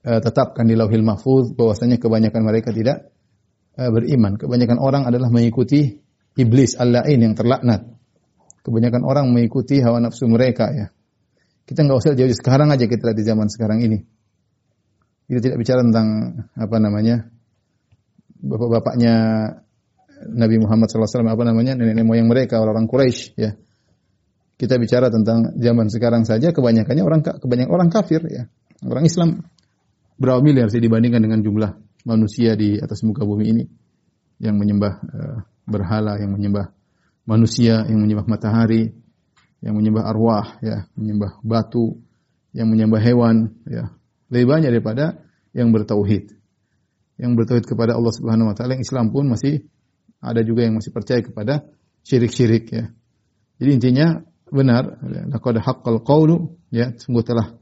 uh, tetapkan di Lauhil Mahfuz bahwasanya kebanyakan mereka tidak uh, beriman kebanyakan orang adalah mengikuti iblis al-la'in yang terlaknat. Kebanyakan orang mengikuti hawa nafsu mereka ya. Kita nggak usah jauh sekarang aja kita di zaman sekarang ini. Kita tidak bicara tentang apa namanya bapak-bapaknya Nabi Muhammad SAW apa namanya nenek moyang mereka orang-orang Quraisy ya. Kita bicara tentang zaman sekarang saja kebanyakannya orang kebanyakan orang kafir ya. Orang Islam berapa miliar sih dibandingkan dengan jumlah manusia di atas muka bumi ini yang menyembah uh, berhala, yang menyembah manusia, yang menyembah matahari, yang menyembah arwah, ya, menyembah batu, yang menyembah hewan, ya. Lebih banyak daripada yang bertauhid. Yang bertauhid kepada Allah Subhanahu wa taala, yang Islam pun masih ada juga yang masih percaya kepada syirik-syirik ya. Jadi intinya benar, laqad haqqal qawlu ya, sungguh telah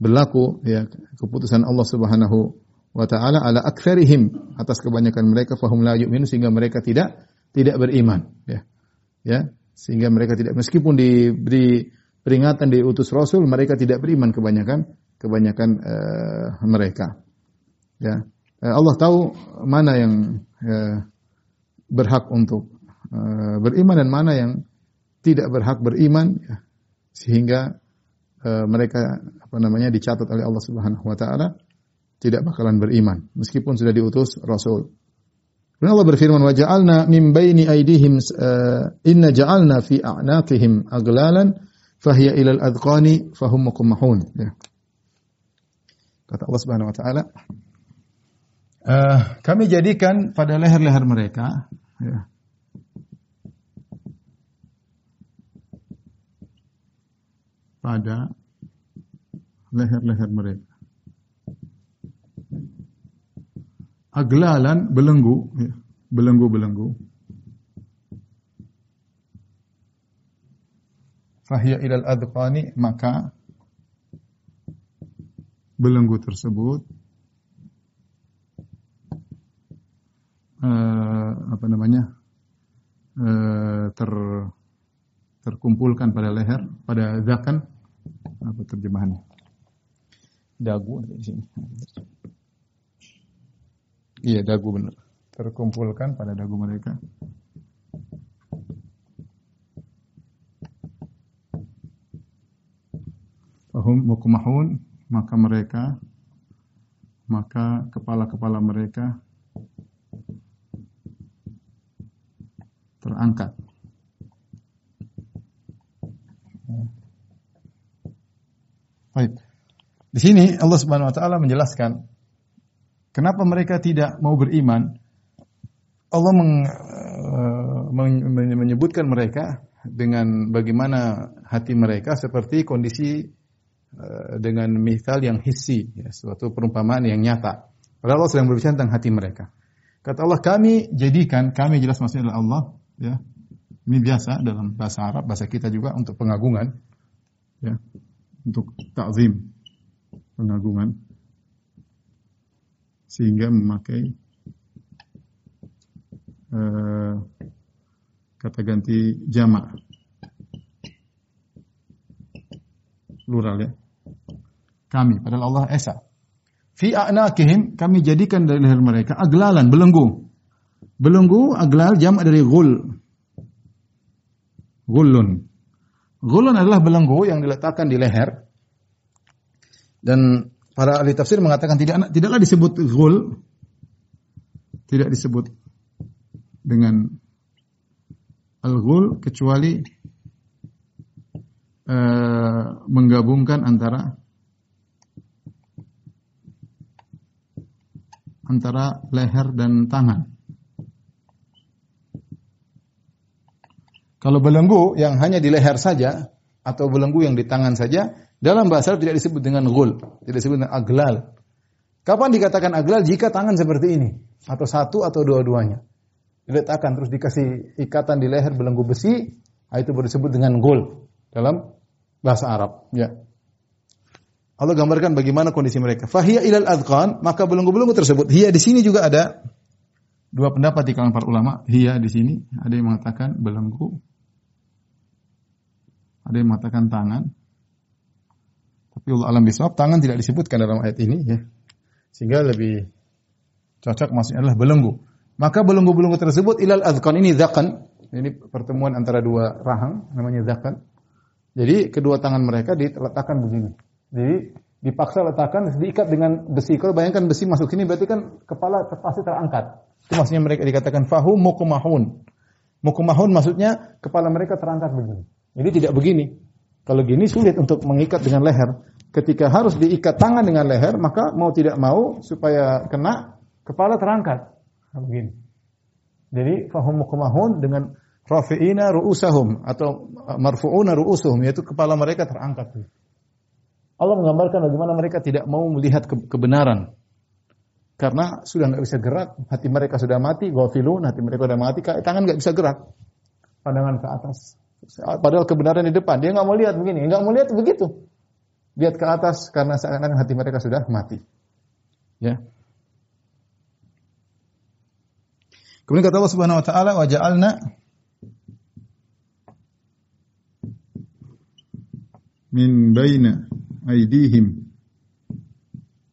berlaku ya keputusan Allah Subhanahu wa taala ala aktsarihim atas kebanyakan mereka fahum la yu'minu sehingga mereka tidak tidak beriman ya. Ya, sehingga mereka tidak meskipun diberi peringatan diutus rasul mereka tidak beriman kebanyakan kebanyakan uh, mereka. Ya. Uh, Allah tahu mana yang uh, berhak untuk uh, beriman dan mana yang tidak berhak beriman ya. sehingga mereka apa namanya dicatat oleh Allah Subhanahu wa taala tidak bakalan beriman meskipun sudah diutus rasul. Dan Allah berfirman wa ja'alna min baini aydihim inna ja'alna fi a'naqihim aglalan fahiya ilal adqani fahum muqmahun ya. Kata Allah Subhanahu wa taala uh, kami jadikan pada leher-leher mereka ya. pada leher-leher mereka aglalan belenggu, ya, belenggu-belenggu. Fahya ilal adqani maka belenggu tersebut uh, apa namanya uh, ter terkumpulkan pada leher pada zakan apa terjemahannya dagu di sini Iya, dagu benar. Terkumpulkan pada dagu mereka. Fahum mukmahun, maka mereka maka kepala-kepala mereka terangkat. Baik. Di sini Allah Subhanahu wa taala menjelaskan Kenapa mereka tidak mau beriman? Allah meng, uh, menyebutkan mereka dengan bagaimana hati mereka seperti kondisi uh, dengan misal yang hissi, ya, suatu perumpamaan yang nyata. Padahal Allah sedang berbicara tentang hati mereka. Kata Allah, kami jadikan, kami jelas maksudnya adalah Allah, ya. Ini biasa dalam bahasa Arab, bahasa kita juga untuk pengagungan, ya, untuk takzim, pengagungan. Sehingga memakai uh, kata ganti jamak. Plural ya. Kami padahal Allah esa. Fi a'naqihim kami jadikan dari leher mereka aglalan belenggu. Belenggu aglal jamak dari gul gulun gulun adalah belenggu yang diletakkan di leher dan Para ahli tafsir mengatakan tidak tidaklah disebut ghul tidak disebut dengan al-ghul kecuali uh, menggabungkan antara antara leher dan tangan. Kalau belenggu yang hanya di leher saja atau belenggu yang di tangan saja, dalam bahasa Arab tidak disebut dengan gul, tidak disebut dengan aglal. Kapan dikatakan aglal? Jika tangan seperti ini atau satu atau dua-duanya diletakkan terus dikasih ikatan di leher belenggu besi, ah, itu baru disebut dengan gul dalam bahasa Arab. Ya. Allah gambarkan bagaimana kondisi mereka. Fahiyya ilal adqan, maka belenggu-belenggu tersebut. Hiya di sini juga ada dua pendapat di kalangan para ulama. Hiya di sini ada yang mengatakan belenggu, ada yang mengatakan tangan. Tapi Allah alam bisawab, tangan tidak disebutkan dalam ayat ini ya. Sehingga lebih cocok maksudnya adalah belenggu. Maka belenggu-belenggu tersebut ilal adqan ini zakan. Ini pertemuan antara dua rahang namanya zakan. Jadi kedua tangan mereka diletakkan begini. Jadi dipaksa letakkan diikat dengan besi. Kalau bayangkan besi masuk sini berarti kan kepala pasti terangkat. Itu maksudnya mereka dikatakan fahum mukumahun. Mukumahun maksudnya kepala mereka terangkat begini. Jadi tidak begini. Kalau gini sulit untuk mengikat dengan leher. Ketika harus diikat tangan dengan leher, maka mau tidak mau supaya kena kepala terangkat. Nah, begini. Jadi fahum mukumahun dengan rafi'ina ru'usahum atau marfu'una ru'usuhum yaitu kepala mereka terangkat. Allah menggambarkan bagaimana mereka tidak mau melihat kebenaran. Karena sudah nggak bisa gerak, hati mereka sudah mati, ghafilun, hati mereka sudah mati, tangan nggak bisa gerak. Pandangan ke atas. Padahal kebenaran di depan, dia nggak mau lihat begini, nggak mau lihat begitu. Lihat ke atas karena seakan-akan hati mereka sudah mati. Ya. Kemudian kata Allah Subhanahu wa taala wa ja'alna min baina aydihim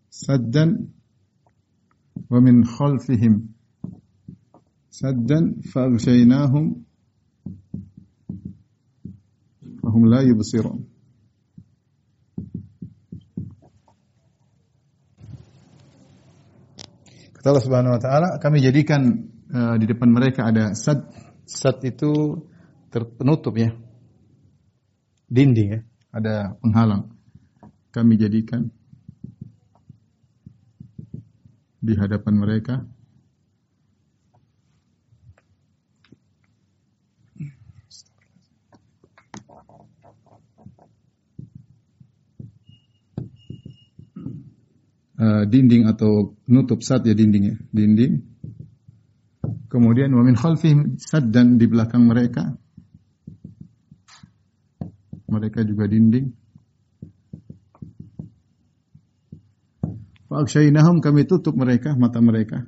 saddan wa min khalfihim saddan faghshaynahum la yubsirun Kata Allah Subhanahu wa taala, kami jadikan uh, di depan mereka ada sad. Sad itu terpenutup ya. Dinding ya, ada penghalang. Kami jadikan di hadapan mereka uh, dinding atau nutup sad ya dinding ya, dinding Kemudian wa min khalfihim saddan di belakang mereka. Mereka juga dinding. Fa'akshaynahum kami tutup mereka, mata mereka.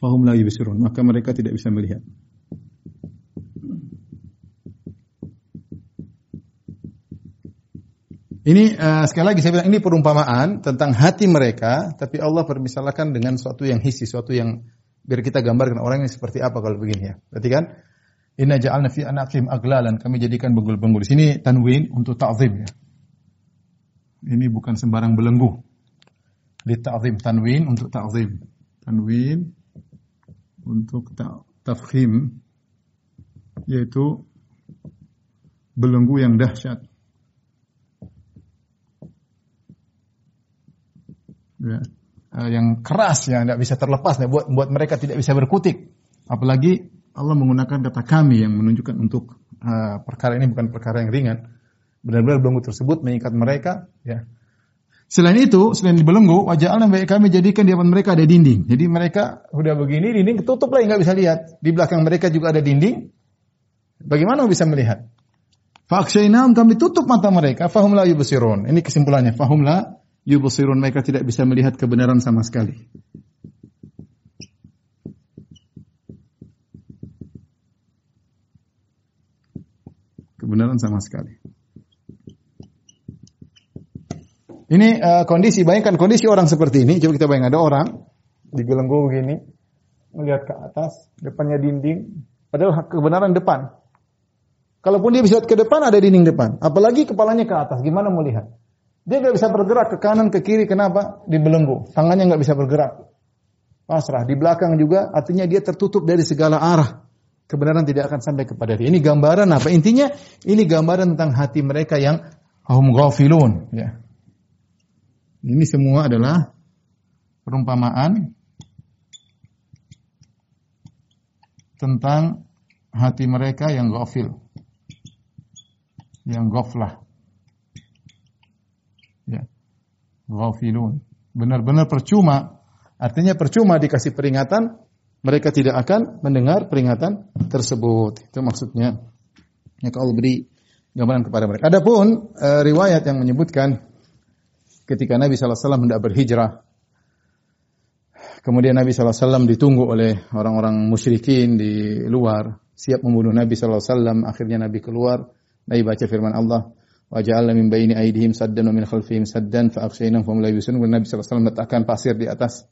Fahum la yubsirun, maka mereka tidak bisa melihat. Ini uh, sekali lagi saya bilang ini perumpamaan tentang hati mereka, tapi Allah permisalkan dengan suatu yang hisi, suatu yang biar kita gambarkan orang ini seperti apa kalau begini ya. Berarti kan Inna ja'alna fi anaqim aglalan. Kami jadikan benggul-benggul. Sini tanwin untuk ta'zim ya. Ini bukan sembarang belenggu. Di ta'zim tanwin untuk ta'zim. Tanwin untuk tafkhim yaitu belenggu yang dahsyat. ya, uh, yang keras yang tidak bisa terlepas ya, buat buat mereka tidak bisa berkutik. Apalagi Allah menggunakan kata kami yang menunjukkan untuk uh, perkara ini bukan perkara yang ringan. Benar-benar belenggu tersebut mengikat mereka. Ya. Selain itu, selain di belenggu, wajah Allah baik kami jadikan di depan mereka ada dinding. Jadi mereka udah begini, dinding ketutup lah, nggak bisa lihat. Di belakang mereka juga ada dinding. Bagaimana bisa melihat? Faksainam kami tutup mata mereka, fahum la yubsirun. Ini kesimpulannya, fahum la yubsirun mereka tidak bisa melihat kebenaran sama sekali. Kebenaran sama sekali. Ini uh, kondisi, bayangkan kondisi orang seperti ini. Coba kita bayangkan ada orang di gelenggu begini, melihat ke atas, depannya dinding, padahal kebenaran depan. Kalaupun dia bisa lihat ke depan, ada dinding depan. Apalagi kepalanya ke atas, gimana mau lihat? Dia nggak bisa bergerak ke kanan ke kiri kenapa? Dibelenggu. Tangannya nggak bisa bergerak. Pasrah. Di belakang juga artinya dia tertutup dari segala arah. kebenaran tidak akan sampai kepada dia. Ini gambaran apa? Intinya ini gambaran tentang hati mereka yang hum ghafilun, ya. Ini semua adalah perumpamaan tentang hati mereka yang ghafil. Yang ghaflah. Ya. Ghafilun. Benar-benar percuma. Artinya percuma dikasih peringatan, mereka tidak akan mendengar peringatan tersebut. Itu maksudnya. Ya kalau beri gambaran kepada mereka. Adapun e, riwayat yang menyebutkan ketika Nabi SAW hendak berhijrah, kemudian Nabi SAW ditunggu oleh orang-orang musyrikin di luar, siap membunuh Nabi SAW, akhirnya Nabi keluar, Nabi baca firman Allah, Waja'alna min baini aidihim saddan wa min khalfihim saddan fa aghshaynahum fa la. Nabi SAW meletakkan pasir di atas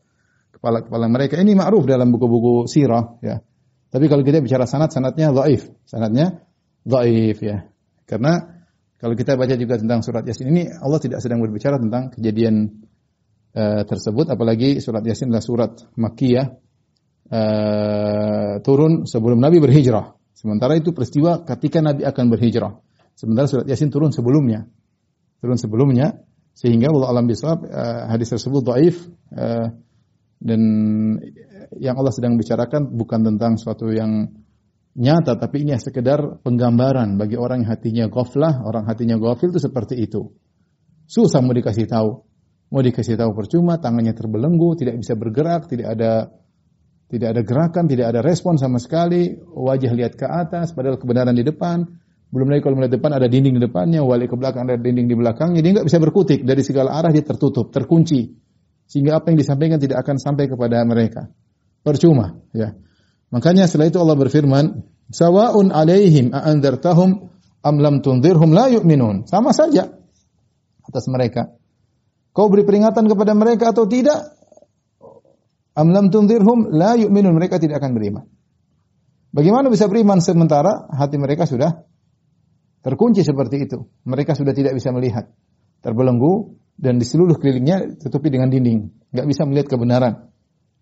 kepala-kepala mereka. Ini ma'ruf dalam buku-buku sirah ya. Tapi kalau kita bicara sanad, sanadnya dhaif. Sanadnya dhaif ya. Karena kalau kita baca juga tentang surat Yasin ini Allah tidak sedang berbicara tentang kejadian uh, tersebut apalagi surat Yasin adalah surat Makkiyah uh, turun sebelum Nabi berhijrah. Sementara itu peristiwa ketika Nabi akan berhijrah. Sementara surat Yasin turun sebelumnya. Turun sebelumnya sehingga Allah alam bisawab uh, hadis tersebut dhaif uh, dan yang Allah sedang bicarakan bukan tentang suatu yang nyata, tapi ini sekedar penggambaran bagi orang yang hatinya ghaflah, orang hatinya ghafil itu seperti itu. Susah mau dikasih tahu. Mau dikasih tahu percuma, tangannya terbelenggu, tidak bisa bergerak, tidak ada tidak ada gerakan, tidak ada respon sama sekali, wajah lihat ke atas, padahal kebenaran di depan. Belum lagi kalau melihat depan ada dinding di depannya, wali ke belakang ada dinding di belakangnya, dia nggak bisa berkutik dari segala arah dia tertutup, terkunci sehingga apa yang disampaikan tidak akan sampai kepada mereka. Percuma, ya. Makanya setelah itu Allah berfirman, "Sawa'un 'alaihim a'andzartahum am lam tunzirhum la yu'minun." Sama saja atas mereka. Kau beri peringatan kepada mereka atau tidak? Am lam tunzirhum la yu'minun. Mereka tidak akan beriman. Bagaimana bisa beriman sementara hati mereka sudah terkunci seperti itu. Mereka sudah tidak bisa melihat. Terbelenggu, dan di seluruh kelilingnya tutupi dengan dinding, nggak bisa melihat kebenaran.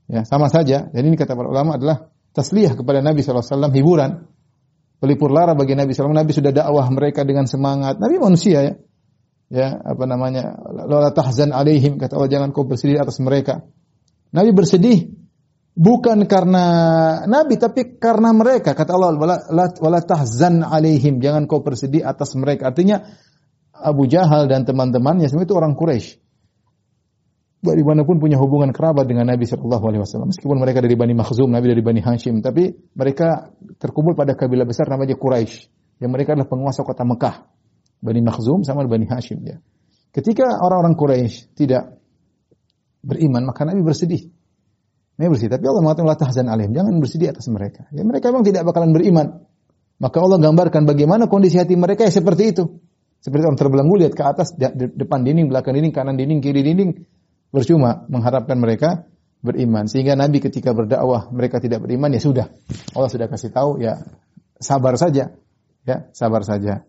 Ya, sama saja. Dan ini kata para ulama adalah tasliyah kepada Nabi SAW, hiburan. Pelipur lara bagi Nabi SAW. Nabi sudah dakwah mereka dengan semangat. Nabi manusia ya. Ya, apa namanya? Lola tahzan alaihim. Kata Allah, jangan kau bersedih atas mereka. Nabi bersedih bukan karena Nabi tapi karena mereka kata Allah wala, wala tahzan alaihim jangan kau bersedih atas mereka artinya Abu Jahal dan teman-temannya semua itu orang Quraisy. Dari pun punya hubungan kerabat dengan Nabi Shallallahu Alaihi Wasallam. Meskipun mereka dari Bani Makhzum, Nabi dari Bani Hashim, tapi mereka terkumpul pada kabilah besar namanya Quraisy. Yang mereka adalah penguasa kota Mekah. Bani Makhzum sama Bani Hashim. Ya. Ketika orang-orang Quraisy tidak beriman, maka Nabi bersedih. Nabi bersedih. Tapi Allah mengatakan, Allah tahzan alim. Jangan bersedih atas mereka. Ya, mereka memang tidak bakalan beriman. Maka Allah gambarkan bagaimana kondisi hati mereka ya seperti itu. Seperti orang terbelenggu lihat ke atas, depan dinding, belakang dinding, kanan dinding, kiri dinding. Percuma mengharapkan mereka beriman. Sehingga Nabi ketika berdakwah mereka tidak beriman, ya sudah. Allah sudah kasih tahu, ya sabar saja. Ya, sabar saja.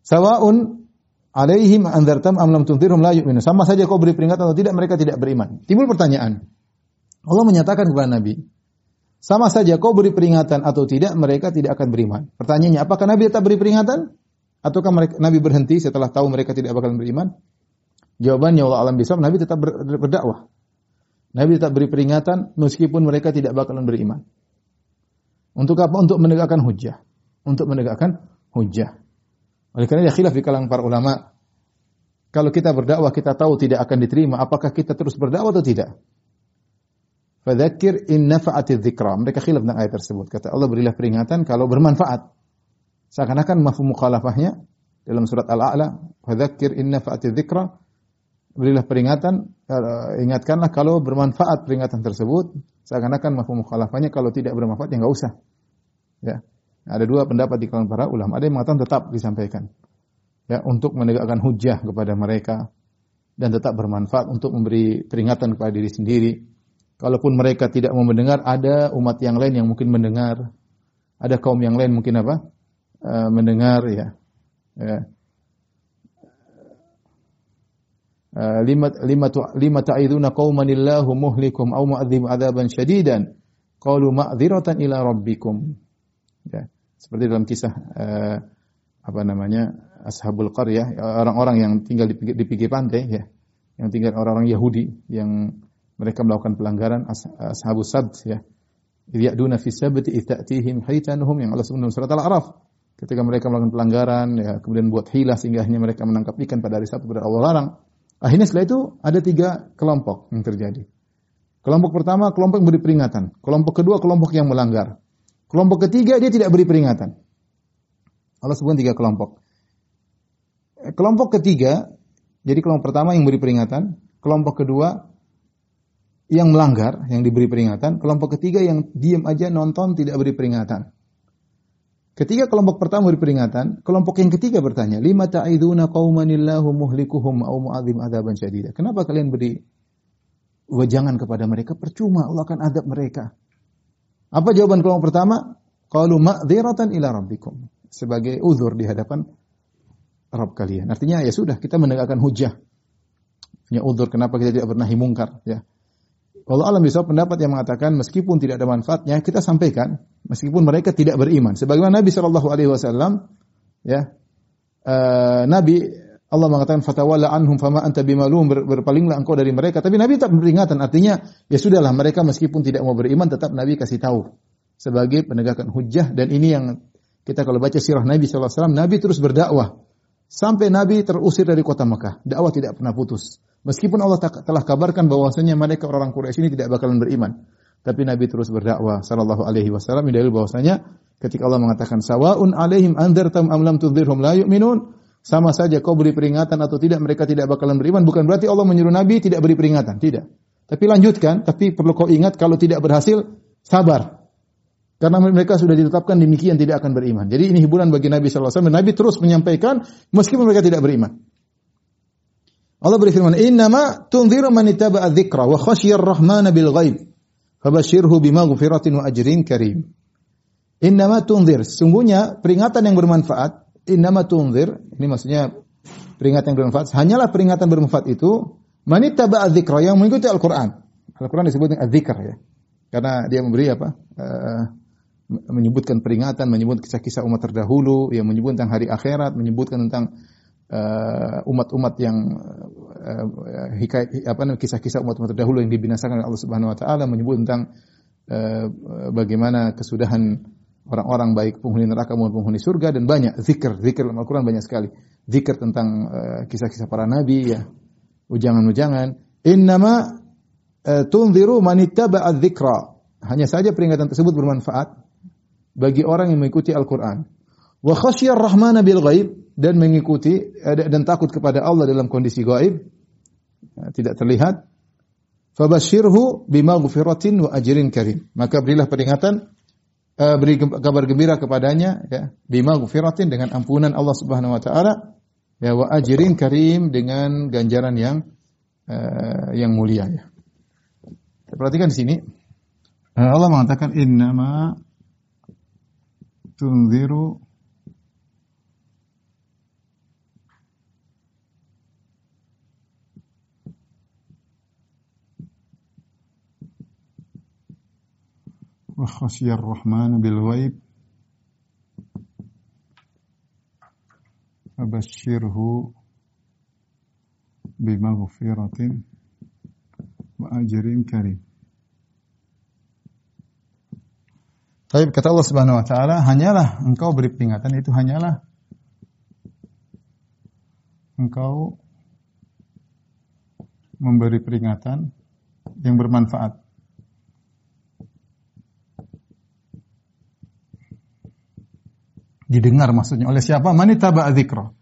Sawaun alaihim anzartam am lam tunzirhum la. Sama saja kau beri peringatan atau tidak, mereka tidak beriman. Timbul pertanyaan. Allah menyatakan kepada Nabi, sama saja kau beri peringatan atau tidak, mereka tidak akan beriman. Pertanyaannya, apakah Nabi tetap beri peringatan? Ataukah mereka, Nabi berhenti setelah tahu mereka tidak bakalan beriman? Jawabannya Allah alam bisa Nabi tetap berdakwah. Nabi tetap beri peringatan meskipun mereka tidak bakalan beriman. Untuk apa? Untuk menegakkan hujah. Untuk menegakkan hujah. Oleh karena dia khilaf di kalangan para ulama. Kalau kita berdakwah kita tahu tidak akan diterima, apakah kita terus berdakwah atau tidak? Fadzakir in nafa'ati dzikra. Mereka khilaf tentang ayat tersebut. Kata Allah berilah peringatan kalau bermanfaat. Seakan-akan mafhum mukhalafahnya dalam surat Al-A'la, "Fadzakir inna fa'ati dzikra" Berilah peringatan, uh, ingatkanlah kalau bermanfaat peringatan tersebut. Seakan-akan mafhum mukhalafahnya kalau tidak bermanfaat ya enggak usah. Ya. Ada dua pendapat di kalangan para ulama. Ada yang mengatakan tetap disampaikan. Ya, untuk menegakkan hujah kepada mereka dan tetap bermanfaat untuk memberi peringatan kepada diri sendiri. Kalaupun mereka tidak mau mendengar, ada umat yang lain yang mungkin mendengar. Ada kaum yang lain mungkin apa? uh, mendengar ya. ya. Uh, lima lima lima ta'iduna qauman illahu muhlikum aw mu'adzib adzaban syadidan qalu ma'dziratan ila rabbikum Ya. Seperti dalam kisah uh, apa namanya ashabul qaryah, orang-orang yang tinggal di pinggir, di pinggir pantai ya, yang tinggal orang-orang Yahudi yang mereka melakukan pelanggaran as, ashabus sabt ya. Ya'duna fi sabti itatihim haitanuhum yang Allah sebutkan surat Al-A'raf. Ketika mereka melakukan pelanggaran ya kemudian buat hilah sehingga akhirnya mereka menangkap ikan pada hari Sabtu pada Allah larang. Akhirnya setelah itu ada tiga kelompok yang terjadi. Kelompok pertama kelompok yang beri peringatan. Kelompok kedua kelompok yang melanggar. Kelompok ketiga dia tidak beri peringatan. Allah sebutkan tiga kelompok. Kelompok ketiga, jadi kelompok pertama yang beri peringatan. Kelompok kedua yang melanggar, yang diberi peringatan. Kelompok ketiga yang diam aja nonton tidak beri peringatan. Ketika kelompok pertama beri peringatan, kelompok yang ketiga bertanya, "Lima ta'iduna qaumanillahu muhlikuhum au mu'adzim adzaban syadida?" Kenapa kalian beri wejangan kepada mereka? Percuma Allah akan adab mereka. Apa jawaban kelompok pertama? Qalu ma'dziratan ila rabbikum. Sebagai uzur di hadapan Rabb kalian. Artinya ya sudah kita menegakkan hujah. Punya uzur kenapa kita tidak pernah mungkar ya. Kalau alam bisa pendapat yang mengatakan meskipun tidak ada manfaatnya kita sampaikan meskipun mereka tidak beriman. Sebagaimana Nabi Shallallahu Alaihi Wasallam ya uh, Nabi Allah mengatakan fatawalla anhum fama anta bimalum ber, berpalinglah engkau dari mereka. Tapi Nabi tak peringatan artinya ya sudahlah mereka meskipun tidak mau beriman tetap Nabi kasih tahu sebagai penegakan hujah dan ini yang kita kalau baca sirah Nabi Alaihi Wasallam Nabi terus berdakwah. Sampai Nabi terusir dari kota Mekah. Dakwah tidak pernah putus Meskipun Allah telah kabarkan bahwasanya mereka orang Quraisy ini tidak bakalan beriman, tapi Nabi terus berdakwah sallallahu alaihi wasallam dalil bahwasanya ketika Allah mengatakan sawaun alaihim anzartum am lam tudhirhum la yu'minun sama saja kau beri peringatan atau tidak mereka tidak bakalan beriman. Bukan berarti Allah menyuruh Nabi tidak beri peringatan tidak. Tapi lanjutkan tapi perlu kau ingat kalau tidak berhasil sabar. Karena mereka sudah ditetapkan demikian tidak akan beriman. Jadi ini hiburan bagi Nabi sallallahu alaihi wasallam. Nabi terus menyampaikan meskipun mereka tidak beriman Allah berfirman, "Innama tunziru man ittaba'a dzikra wa khasyiyar rahmana bil ghaib. Fabashshirhu bimaghfiratin wa ajrin karim." Innama tunzir, sungguhnya peringatan yang bermanfaat, innama tunzir, ini maksudnya peringatan yang bermanfaat, hanyalah peringatan bermanfaat itu man ittaba'a dzikra yang mengikuti Al-Qur'an. Al-Qur'an disebut dengan dzikr ya. Karena dia memberi apa? Uh, menyebutkan peringatan, menyebut kisah-kisah umat terdahulu, yang menyebut tentang hari akhirat, menyebutkan tentang umat-umat uh, yang uh, hikayat apa namanya kisah-kisah umat-umat terdahulu yang dibinasakan oleh Allah Subhanahu wa taala menyebut tentang uh, bagaimana kesudahan orang-orang baik penghuni neraka maupun penghuni surga dan banyak zikir zikir dalam Al-Qur'an banyak sekali. Zikir tentang uh, kisah-kisah para nabi ya ujangan-ujangan. Innama uh, tunziru man ittaba'a dzikra. Hanya saja peringatan tersebut bermanfaat bagi orang yang mengikuti Al-Qur'an wa khasyiyar rahmana bil ghaib dan mengikuti eh, dan takut kepada Allah dalam kondisi gaib ya, tidak terlihat. Fabashirhu bimaghfiratin wa ajrin karim. Maka berilah peringatan uh, beri kabar gembira kepadanya ya bimaghfiratin dengan ampunan Allah Subhanahu wa taala ya wa ajrin karim dengan ganjaran yang uh, yang mulia ya. Perhatikan di sini. Allah mengatakan innama tunziru وخشي الرحمن بالغيب فبشره بمغفرة وأجر كريم Tapi kata Allah Subhanahu wa taala, hanyalah engkau beri peringatan itu hanyalah engkau memberi peringatan yang bermanfaat. Didengar maksudnya oleh siapa? Manitaba dzikra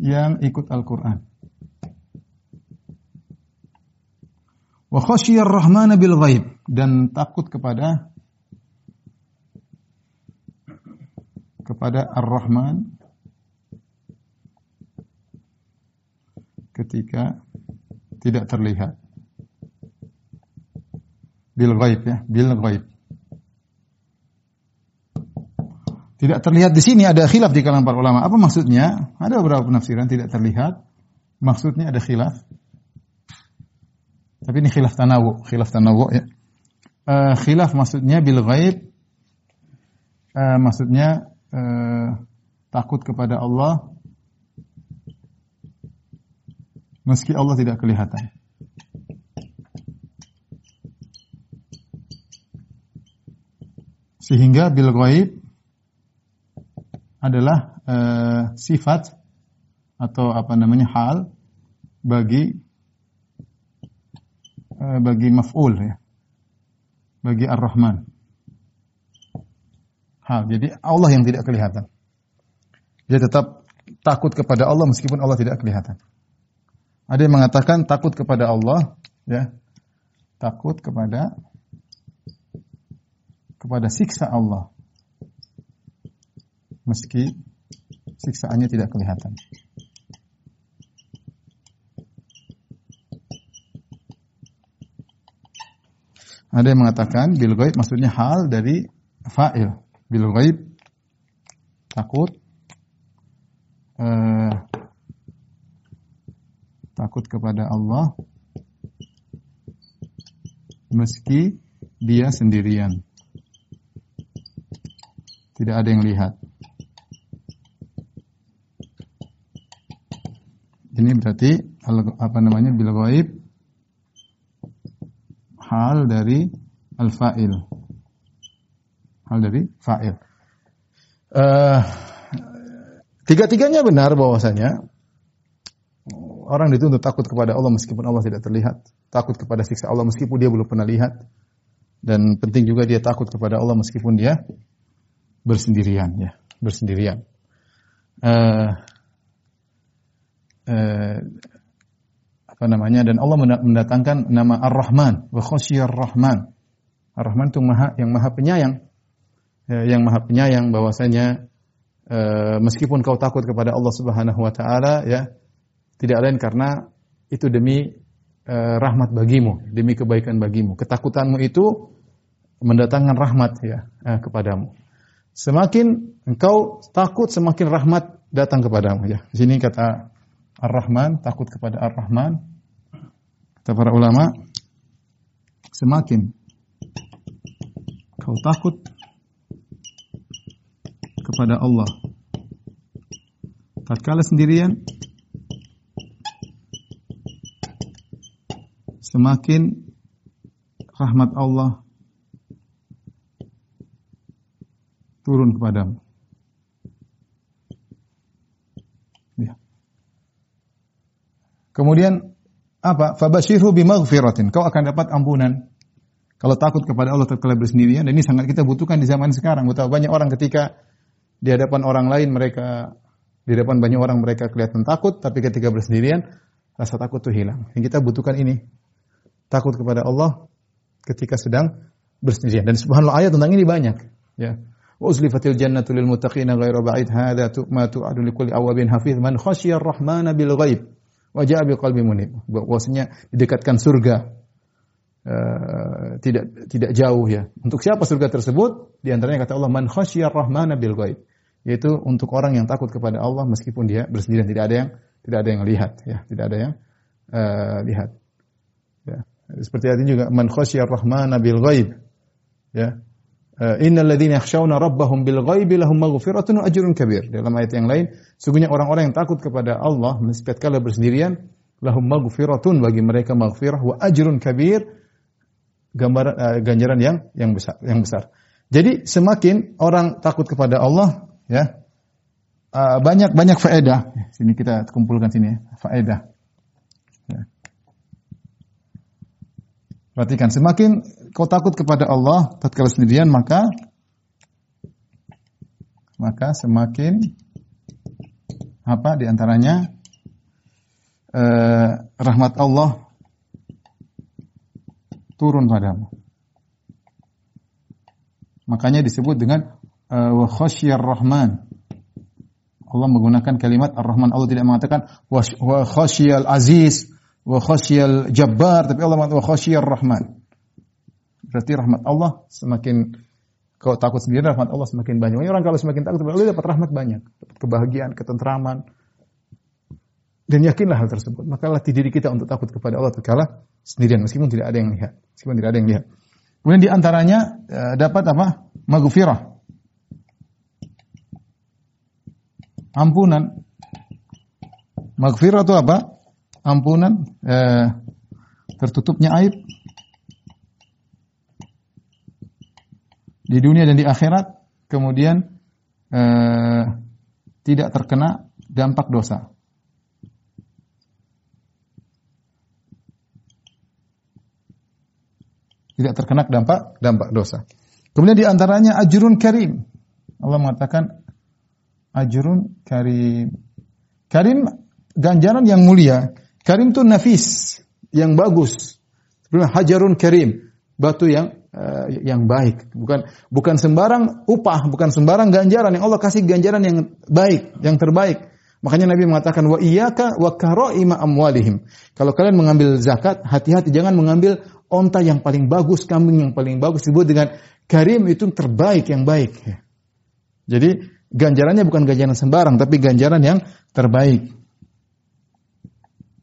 yang ikut Al-Qur'an. Wa khasyiyar rahmana bil ghaib dan takut kepada kepada Ar-Rahman ketika tidak terlihat. Bil ghaib ya, bil ghaib. Tidak terlihat di sini ada khilaf di kalangan para ulama. Apa maksudnya? Ada beberapa penafsiran tidak terlihat. Maksudnya ada khilaf. Tapi ini khilaf tanawu, khilaf tanawu ya. Uh, khilaf maksudnya bil ghaib uh, maksudnya uh, takut kepada Allah meski Allah tidak kelihatan. Sehingga bil ghaib adalah uh, sifat atau apa namanya hal bagi uh, bagi maf'ul ya. Bagi Ar-Rahman. Hal. Jadi Allah yang tidak kelihatan. Dia tetap takut kepada Allah meskipun Allah tidak kelihatan. Ada yang mengatakan takut kepada Allah, ya. Takut kepada kepada siksa Allah. Meski siksaannya tidak kelihatan. Ada yang mengatakan bil ghaib maksudnya hal dari fa'il. Bil ghaib takut uh, takut kepada Allah meski dia sendirian. Tidak ada yang lihat. Ini berarti apa namanya bil ghaib hal dari al-fa'il. Hal dari fa'il. Uh, tiga-tiganya benar bahwasanya orang dituntut takut kepada Allah meskipun Allah tidak terlihat, takut kepada siksa Allah meskipun dia belum pernah lihat, dan penting juga dia takut kepada Allah meskipun dia bersendirian, ya, bersendirian. Uh, uh, apa namanya dan Allah mendatangkan nama Ar-Rahman wa khasyiyar Rahman. Ar-Rahman itu maha yang maha penyayang. Ya, yang maha penyayang bahwasanya uh, meskipun kau takut kepada Allah Subhanahu wa taala ya tidak lain karena itu demi uh, rahmat bagimu, demi kebaikan bagimu. Ketakutanmu itu mendatangkan rahmat ya uh, kepadamu. Semakin engkau takut, semakin rahmat datang kepadamu ya. Sini kata Ar-Rahman, takut kepada Ar-Rahman. Kata para ulama, semakin kau takut kepada Allah tatkala sendirian semakin rahmat Allah turun kepadamu. Kemudian apa? Fabashirhu bimaghfiratin. Kau akan dapat ampunan. Kalau takut kepada Allah tatkala bersendirian dan ini sangat kita butuhkan di zaman sekarang. Betapa banyak orang ketika di hadapan orang lain mereka di depan banyak orang mereka kelihatan takut tapi ketika bersendirian rasa takut itu hilang. Yang kita butuhkan ini takut kepada Allah ketika sedang bersendirian. Dan subhanallah ayat tentang ini banyak. Ya. Uzlifatil jannatu lil muttaqina ghairu ba'id hadza ma tu'adu likulli awabin hafiz man khasyiyar rahmana bil ghaib wa ja'a bi qalbi munib. Bahwasanya didekatkan surga Uh, tidak tidak jauh ya. Untuk siapa surga tersebut? Di antaranya kata Allah man khasyiyar rahmana bil ghaib. Yaitu untuk orang yang takut kepada Allah meskipun dia bersendirian tidak ada yang tidak ada yang lihat ya, tidak ada yang uh, lihat. Ya. Seperti artinya juga man khasyiyar rahmana bil ghaib. Ya. Uh, Innal ladzina yakhshawna rabbahum bil ghaibi lahum maghfiratun wa ajrun kabir. Dalam ayat yang lain, sungguhnya orang-orang yang takut kepada Allah meskipun kala bersendirian, lahum maghfiratun bagi mereka maghfirah wa ajrun kabir gambaran uh, ganjaran yang yang besar yang besar. Jadi semakin orang takut kepada Allah, ya uh, banyak banyak faedah. Sini kita kumpulkan sini ya, faedah. Perhatikan, semakin kau takut kepada Allah tatkala sendirian maka maka semakin apa di antaranya eh, rahmat Allah turun padamu. Makanya disebut dengan eh, wa khasyar rahman. Allah menggunakan kalimat ar-Rahman. Allah tidak mengatakan wa khasyal aziz wa khasyal jabbar tapi Allah mengatakan wa khasyar rahman. Berarti rahmat Allah semakin kau takut sendiri rahmat Allah semakin banyak. Orang kalau semakin takut kepada Allah dapat rahmat banyak, dapat kebahagiaan, ketentraman. Dan yakinlah hal tersebut. Maka latih diri kita untuk takut kepada Allah tatkala sendirian meskipun tidak ada yang lihat. Meskipun tidak ada yang lihat. Kemudian di antaranya eh, dapat apa? Maghfirah. ampunan. Maghfirah itu apa? Ampunan, eh, tertutupnya aib di dunia dan di akhirat, kemudian eh, tidak terkena dampak dosa. Tidak terkena dampak dampak dosa. Kemudian di antaranya ajrun karim. Allah mengatakan ajrun karim. Karim ganjaran yang mulia. Karim itu nafis, yang bagus. Hajarun karim, batu yang uh, yang baik, bukan bukan sembarang upah, bukan sembarang ganjaran yang Allah kasih ganjaran yang baik, yang terbaik. Makanya Nabi mengatakan wa iyyaka wa karaima amwalihim. Kalau kalian mengambil zakat, hati-hati jangan mengambil onta yang paling bagus, kambing yang paling bagus disebut dengan karim itu terbaik yang baik. Jadi ganjarannya bukan ganjaran sembarang tapi ganjaran yang terbaik.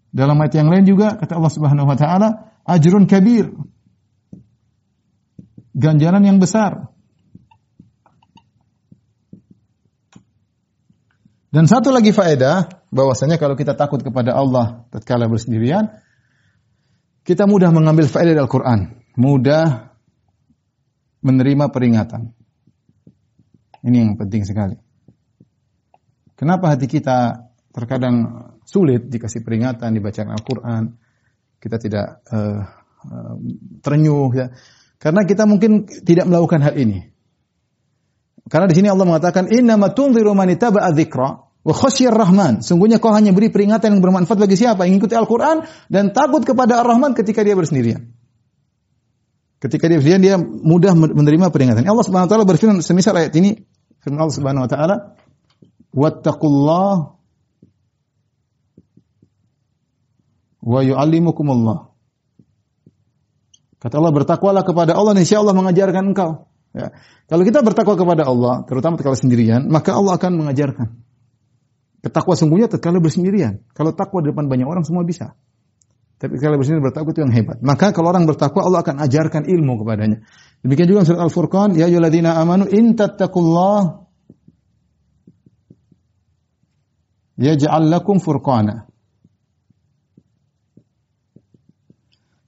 Dalam ayat yang lain juga kata Allah Subhanahu wa taala, ajrun kabir. Ganjaran yang besar. Dan satu lagi faedah bahwasanya kalau kita takut kepada Allah tatkala bersendirian, kita mudah mengambil faedah dari Al-Qur'an, mudah menerima peringatan. Ini yang penting sekali. Kenapa hati kita terkadang sulit dikasih peringatan, dibaca Al-Quran, kita tidak uh, uh, terenyuh ya. Karena kita mungkin tidak melakukan hal ini. Karena di sini Allah mengatakan inna tunziru man ittaba'a dzikra wa khasyir rahman. Sungguhnya kau hanya beri peringatan yang bermanfaat bagi siapa yang mengikuti Al-Qur'an dan takut kepada Ar-Rahman ketika dia bersendirian. Ketika dia bersendirian dia mudah menerima peringatan. Allah Subhanahu wa taala berfirman semisal ayat ini firman Allah Subhanahu wa taala wattaqullah wa yu'allimukumullah. Kata Allah bertakwalah kepada Allah insya Allah mengajarkan engkau. Ya. Kalau kita bertakwa kepada Allah, terutama kalau sendirian, maka Allah akan mengajarkan. Ketakwa sungguhnya tatkala bersendirian. Kalau takwa di depan banyak orang semua bisa. Tapi kalau bersendirian bertakwa itu yang hebat. Maka kalau orang bertakwa Allah akan ajarkan ilmu kepadanya. Demikian juga surat Al-Furqan, ya ayyuhalladzina amanu in tattaqullah yaj'al lakum furqana.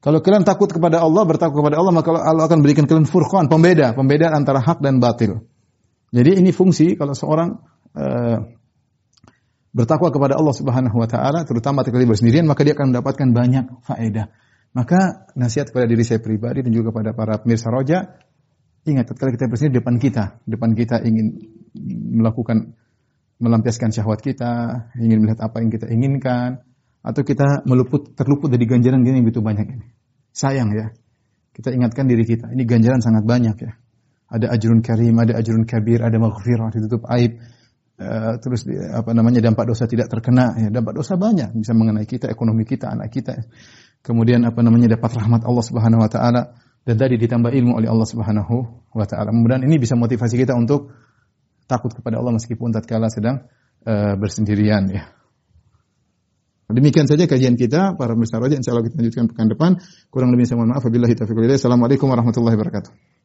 Kalau kalian takut kepada Allah, bertakwa kepada Allah, maka Allah akan berikan kalian furqan, pembeda, pembeda antara hak dan batil. Jadi ini fungsi kalau seorang uh, bertakwa kepada Allah Subhanahu wa taala, terutama ketika bersendirian, maka dia akan mendapatkan banyak faedah. Maka nasihat kepada diri saya pribadi dan juga kepada para pemirsa roja, ingat ketika kita bersendirian depan kita, depan kita ingin melakukan melampiaskan syahwat kita, ingin melihat apa yang kita inginkan, atau kita meluput terluput dari ganjaran gini begitu banyak ini. Sayang ya. Kita ingatkan diri kita, ini ganjaran sangat banyak ya. Ada ajrun karim, ada ajrun kabir, ada maghfirah, ditutup aib. Uh, terus apa namanya dampak dosa tidak terkena ya dampak dosa banyak bisa mengenai kita ekonomi kita anak kita kemudian apa namanya dapat rahmat Allah Subhanahu wa taala dan tadi ditambah ilmu oleh Allah Subhanahu wa taala. Kemudian ini bisa motivasi kita untuk takut kepada Allah meskipun tatkala sedang uh, bersendirian ya. Demikian saja kajian kita para pemirsa. Insya Allah kita lanjutkan pekan depan. Kurang lebih saya mohon maaf. Wabillahi taufiq Assalamualaikum warahmatullahi wabarakatuh.